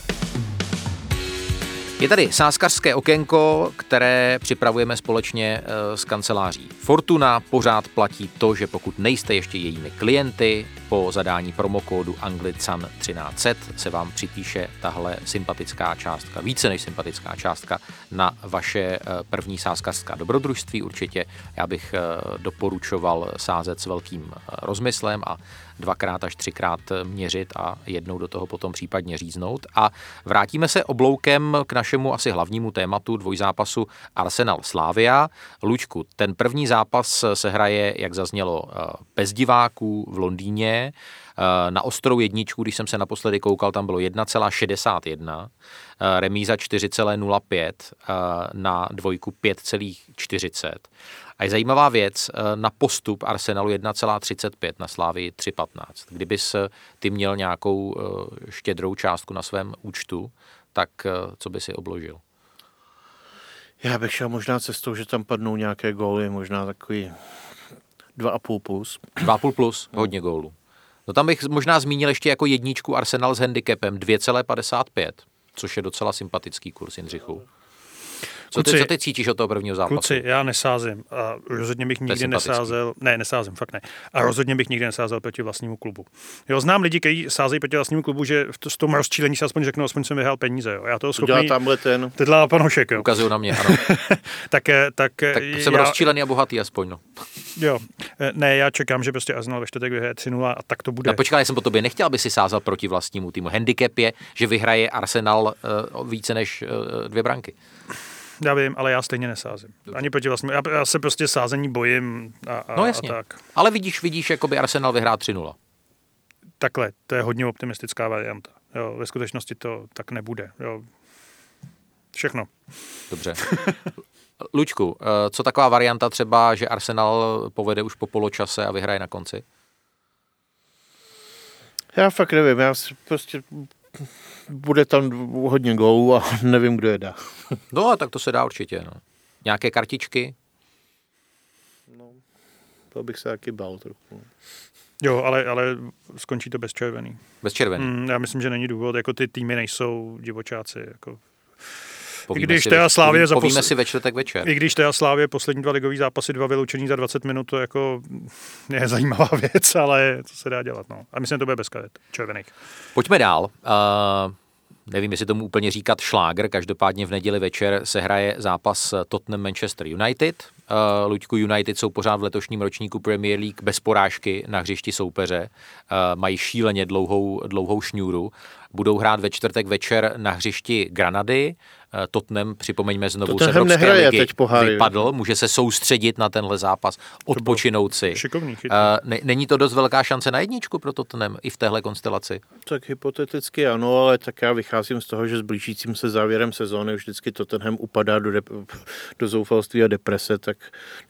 Je tady sázkařské okénko, které připravujeme společně eh, s kanceláří Fortuna. Pořád platí to, že pokud nejste ještě jejími klienty, po zadání promokódu Anglican 1300 se vám připíše tahle sympatická částka, více než sympatická částka na vaše eh, první sázkařská dobrodružství. Určitě já bych eh, doporučoval sázet s velkým rozmyslem a dvakrát až třikrát měřit a jednou do toho potom případně říznout. A vrátíme se obloukem k našemu asi hlavnímu tématu dvojzápasu Arsenal Slávia. Lučku, ten první zápas se hraje, jak zaznělo, eh, bez diváků v Londýně. Eh, na ostrou jedničku, když jsem se naposledy koukal, tam bylo 1,61, eh, remíza 4,05, na dvojku 5,40. A je zajímavá věc, eh, na postup Arsenalu 1,35, na Slávii 3,15. Kdybys eh, ty měl nějakou eh, štědrou částku na svém účtu, tak co by si obložil? Já bych šel možná cestou, že tam padnou nějaké góly, možná takový 2,5 plus. 2,5 plus, hodně gólů. No tam bych možná zmínil ještě jako jedničku Arsenal s handicapem 2,55, což je docela sympatický kurz Jindřichu. Co ty, co ty cítíš od toho prvního zápasu? Kluci, já nesázím a rozhodně bych nikdy nesázel, ne, nesázím, fakt ne. A rozhodně bych nikdy nesázel proti vlastnímu klubu. Jo, znám lidi, kteří sázejí proti vlastnímu klubu, že v s tom rozčílení se aspoň řeknou, aspoň jsem vyhrál peníze. Jo. Já to schopný... Dělá tamhle ten. Teď pan Hošek, jo. Ukazují na mě, ano. tak, eh, tak, tak jsem já... rozčílený a bohatý aspoň, no. Jo, eh, ne, já čekám, že prostě Arsenal ve čtvrtek vyhraje 3 a tak to bude. No, počkej, já jsem po tobě nechtěl, aby si sázal proti vlastnímu týmu. Handicap je, že vyhraje Arsenal uh, více než uh, dvě branky. Já vím, ale já stejně nesázím. Dobře. Ani proti vlastnímu. Já, já se prostě sázení bojím a, a, no jasně. a tak. Ale vidíš, vidíš, jako by Arsenal vyhrál 3-0. Takhle, to je hodně optimistická varianta. Jo, ve skutečnosti to tak nebude. Jo. Všechno. Dobře. Lučku, eh, co taková varianta třeba, že Arsenal povede už po poločase a vyhraje na konci? Já fakt nevím, já prostě bude tam hodně gólů a nevím, kdo je dá. no a tak to se dá určitě. No. Nějaké kartičky? No, to bych se taky bál trochu. Jo, ale, ale skončí to bez červený. Bez červený? Mm, já myslím, že není důvod, jako ty týmy nejsou divočáci. Jako Povíme I když si, teda Slávě za posl... si ve čtvrtek večer. I když teda Slávě poslední dva ligový zápasy, dva vyloučení za 20 minut, to jako je zajímavá věc, ale co se dá dělat. No. A myslím, že to bude bez karet, červených. Pojďme dál. Uh, nevím, jestli tomu úplně říkat šláger, každopádně v neděli večer se hraje zápas Tottenham Manchester United. Uh, Luďku United jsou pořád v letošním ročníku Premier League bez porážky na hřišti soupeře. Uh, mají šíleně dlouhou, dlouhou šňůru. Budou hrát ve čtvrtek večer na hřišti Granady. Eh, Tottenham, připomeňme znovu, Tottenham se Evropské ligy teď vypadl, může se soustředit na tenhle zápas, odpočinout si. Šikovný, uh, Není to dost velká šance na jedničku pro Tottenham i v téhle konstelaci? Tak hypoteticky ano, ale tak já vycházím z toho, že s blížícím se závěrem sezóny už vždycky Tottenham upadá do, de- do zoufalství a deprese, tak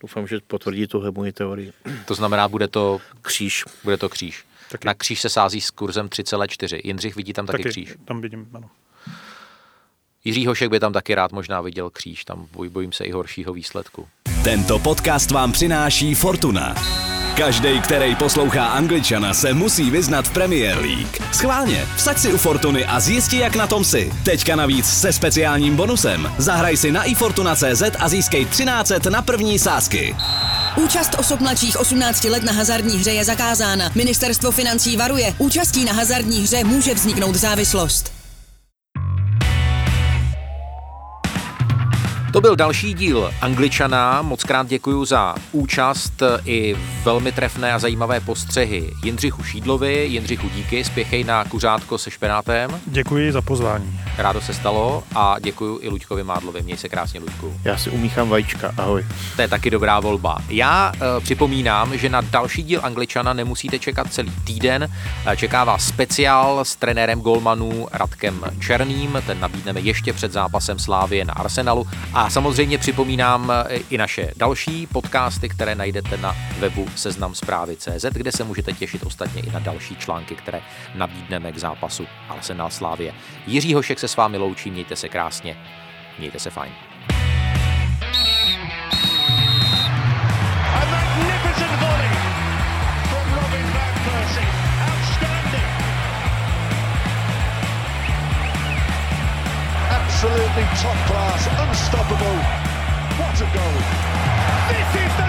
doufám, že potvrdí tuhle moji teorii. To znamená, bude to kříž. Bude to kříž. Taky. Na kříž se sází s kurzem 3,4. Jindřich vidí tam taky, taky kříž. Tam vidím, ano. Jiří Hošek by tam taky rád možná viděl kříž, tam boj, bojím se i horšího výsledku. Tento podcast vám přináší Fortuna. Každý, který poslouchá Angličana, se musí vyznat v Premier League. Schválně, vsaď si u Fortuny a zjisti, jak na tom si. Teďka navíc se speciálním bonusem. Zahraj si na ifortuna.cz a získej 13 na první sázky. Účast osob mladších 18 let na hazardní hře je zakázána. Ministerstvo financí varuje. Účastí na hazardní hře může vzniknout závislost. To byl další díl Angličana. Moc krát děkuji za účast i velmi trefné a zajímavé postřehy Jindřichu Šídlovi. Jindřichu díky, spěchej na kuřátko se špenátem. Děkuji za pozvání. Rádo se stalo a děkuji i Luďkovi Mádlovi. Měj se krásně, Luďku. Já si umíchám vajíčka, ahoj. To je taky dobrá volba. Já uh, připomínám, že na další díl Angličana nemusíte čekat celý týden. Čeká vás speciál s trenérem golmanů Radkem Černým, ten nabídneme ještě před zápasem Slávie na Arsenalu a samozřejmě připomínám eh, i naše další podcasty, které najdete na webu Seznam CZ, kde se můžete těšit ostatně i na další články, které nabídneme k zápasu Arsenal Slávie. Jiří Hošek se s vámi loučí, mějte se krásně, mějte se fajn. Absolutely top class, unstoppable. What a goal! This is the